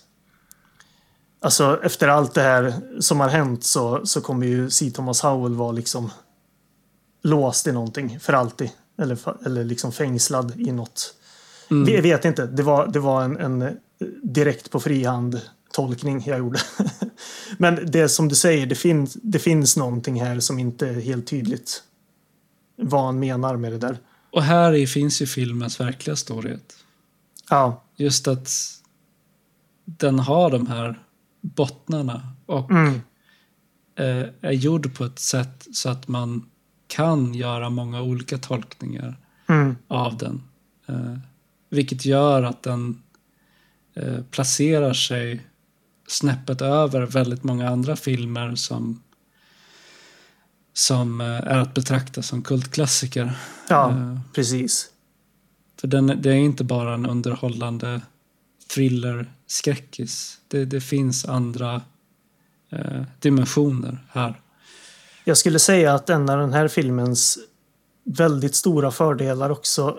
Alltså efter allt det här som har hänt så, så kommer ju C. Thomas Howell vara liksom låst i någonting för alltid. Eller, eller liksom fängslad i något. Mm. Jag vet inte. Det var, det var en, en direkt på frihand tolkning jag gjorde. Men det som du säger, det, finns det finns någonting här som inte är helt tydligt vad han menar med det där. Och här i finns ju filmens verkliga storhet. Ja, Just att den har de här bottnarna och mm, eh, är gjord på ett sätt så att man kan göra många olika tolkningar mm, av den. Eh, vilket gör att den eh, placerar sig snäppet över väldigt många andra filmer som, som eh, är att betrakta som kultklassiker. ja Eh, precis. för den, det är inte bara en underhållande thriller-skräckis. Det, det finns andra eh, dimensioner här. Jag skulle säga att en av den här filmens väldigt stora fördelar också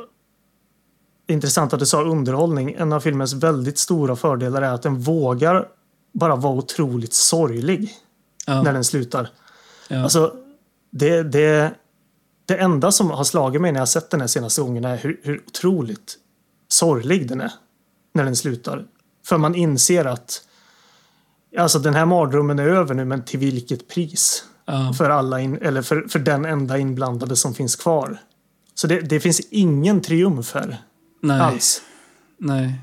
Intressant att du sa underhållning. En av filmens väldigt stora fördelar är att den vågar bara vara otroligt sorglig Ja, när den slutar. ja, Alltså, det, det, det enda som har slagit mig när jag sett den här senaste gången är hur, hur otroligt sorglig den är när den slutar. För man inser att alltså den här mardrömmen är över nu, men till vilket pris? ja, För, alla in, eller för, för den enda inblandade som finns kvar. Så det, det finns ingen triumf här nej, alls. nej,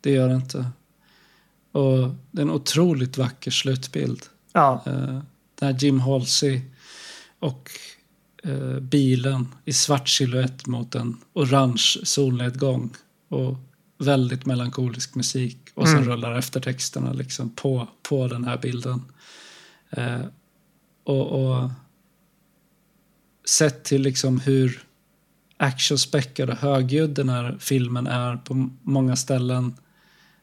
det gör det inte. Och det är en otroligt vacker slutbild. Ja, Eh, där Jim Halsey och eh, bilen i svart silhuett mot en orange solnedgång och väldigt melankolisk musik och sen Mm. rullar eftertexterna liksom på, på den här bilden. Eh, och, och sett till liksom hur actionspäckad och högljudd den här filmen är på många ställen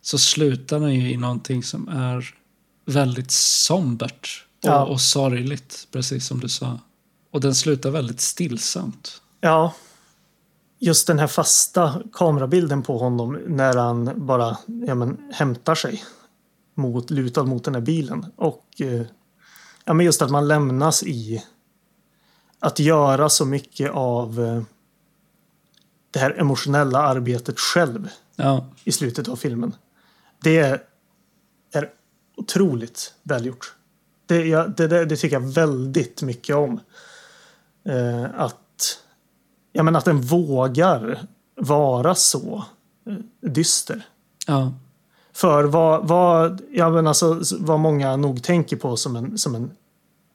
så slutar den ju i någonting som är väldigt sombert och, Ja. och sorgligt, precis som du sa. Och den slutar väldigt stillsamt. ja. Just den här fasta kamerabilden på honom när han bara ja, men, hämtar sig mot, lutad mot den här bilen. Och eh, ja, men just att man lämnas i att göra så mycket av eh, det här emotionella arbetet själv Ja, i slutet av filmen. Det är otroligt välgjort. Det, ja, det, det, det tycker jag väldigt mycket om. Eh, att, ja, men att den vågar vara så eh, dyster. ja, För vad, vad, ja, men alltså, vad många nog tänker på som en, som en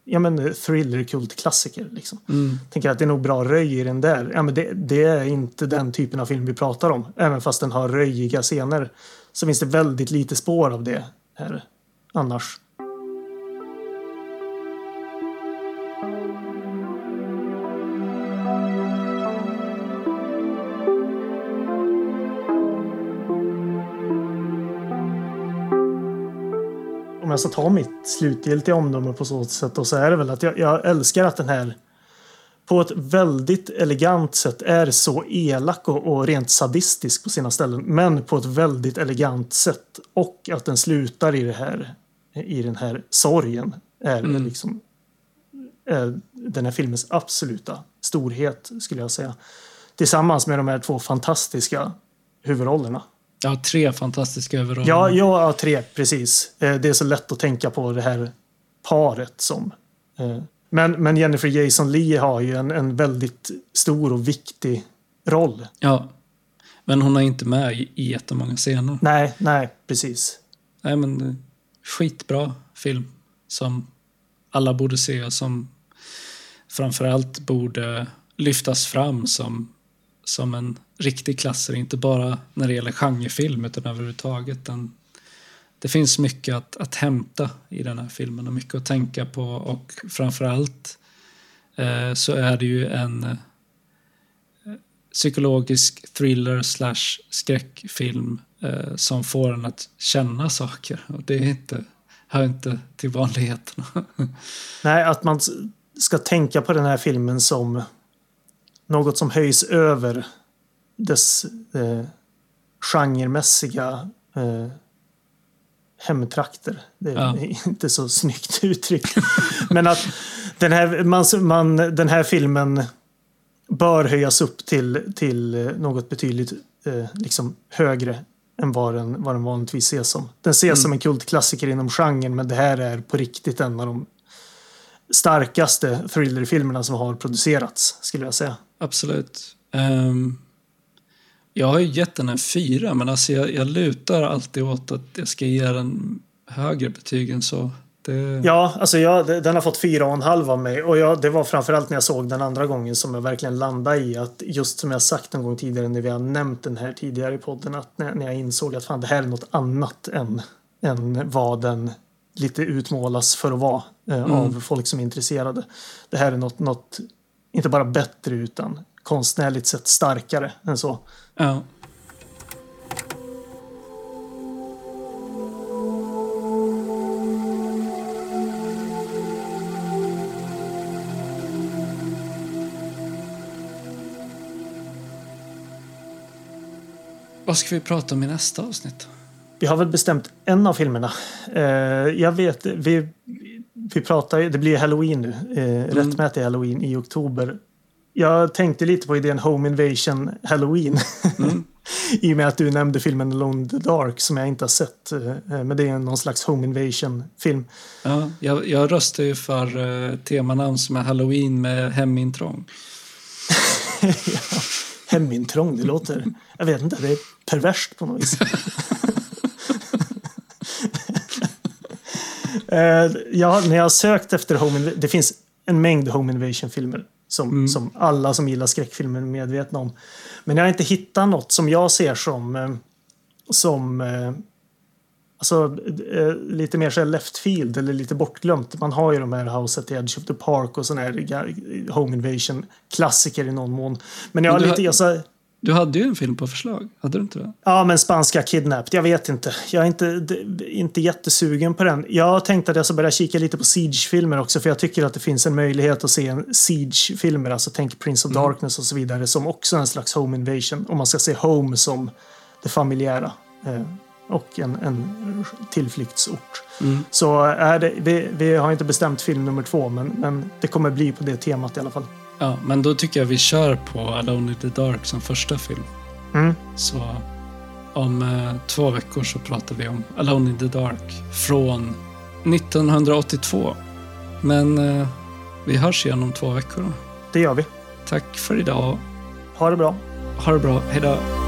ja, men thriller-kultklassiker. Liksom. mm, Tänker att det är nog bra röj i den där. Ja, men det, det är inte den typen av film vi pratar om. Även fast den har röjiga scener så finns det väldigt lite spår av det här annars. Om jag ska ta mitt slutgiltiga omdöme på så sätt då, så är det väl att jag, jag älskar att den här på ett väldigt elegant sätt är så elak och, och rent sadistisk på sina ställen. Men på ett väldigt elegant sätt. Och att den slutar i det här i den här sorgen är Mm. liksom är den här filmens absoluta storhet skulle jag säga. Tillsammans med de här två fantastiska huvudrollerna. ja, tre fantastiska överroller. Ja, ja, tre, precis. Eh, Det är så lätt att tänka på det här paret som... Men, men Jennifer Jason Leigh har ju en, en väldigt stor och viktig roll. ja. Men hon är inte med i, i jättemånga scener. Nej, nej, precis. Nej, men skitbra film som alla borde se och som framförallt borde lyftas fram som, som en riktig klassiker. Inte bara när det gäller genrefilm utan överhuvudtaget. Den, det finns mycket att, att hämta i den här filmen och mycket att tänka på och framförallt eh, så är det ju en eh, psykologisk thriller slash skräckfilm eh, som får en att känna saker. Och det är inte, hör inte till vanligheterna. Nej, att man ska tänka på den här filmen som något som höjs över dess eh, genremässiga eh, hemtrakter. Det är Ja. inte så snyggt uttryckt. Men att den här, man, man, den här filmen bör höjas upp till, till något betydligt eh, liksom högre än vad den, vad den vanligtvis ses som. Den ses som en kultklassiker inom genren men det här är på riktigt en av de starkaste thrillerfilmerna som har producerats skulle jag säga. Absolut. Ehm, jag har ju gett den en fyra, men alltså jag, jag lutar alltid åt att jag ska ge den högre betyg än så. Det, Ja, alltså jag, den har fått fyra och en halv av mig och jag, det var framförallt när jag såg den andra gången som jag verkligen landade i att just som jag sagt en gång tidigare när vi har nämnt den här tidigare i podden att när, när jag insåg att fan det här är något annat än, än vad den lite utmålas för att vara eh, av folk som är intresserade. Det här är något, något, inte bara bättre utan konstnärligt sett starkare än så. ja. Vad ska vi prata om i nästa avsnitt? Vi har väl bestämt en av filmerna. Eh, jag vet, vi, vi pratar det blir Halloween nu. Eh, Rättmätig Halloween i oktober. Jag tänkte lite på idén Home Invasion Halloween. I och med att du nämnde filmen Alone in the Dark som jag inte har sett. Eh, men det är någon slags Home Invasion-film. Ja, jag, jag röstar ju för uh, temanamn som är Halloween med hemintrång. Hemintrång, det låter... Jag vet inte, det är perverst på något vis. Eh, ja, när jag har sökt efter Home Inv- Det finns en mängd Home Invasion-filmer som, som alla som gillar skräckfilmer är medvetna om. Men jag har inte hittat något som jag ser som, eh, som eh, alltså, eh, lite mer så left field eller lite bortglömt. Man har ju de här House at the Edge of the Park och sådana här Home Invasion-klassiker i någon mån. Men jag har lite... har- Alltså, Du hade ju en film på förslag, hade du inte det? Ja, men spanska kidnapped. Jag vet inte. Jag är inte, inte jättesugen på den. Jag tänkte att jag ska börja kika lite på Siege-filmer också, för jag tycker att det finns en möjlighet att se en Siege-filmer, alltså tänk Prince of Darkness och så vidare, som också en slags home invasion. Om man ska se home som det familjära. Eh, och en, en tillflyktsort. Så är det, vi, vi har inte bestämt film nummer två, men, men det kommer bli på det temat i alla fall. Ja, men då tycker jag vi kör på Alone in the Dark som första film. Mm. Så om eh, två veckor så pratar vi om Alone in the Dark från 1982. Men eh, vi hörs igen om två veckor. då. Det gör vi. Tack för idag. Ha det bra. Ha det bra. Hej då.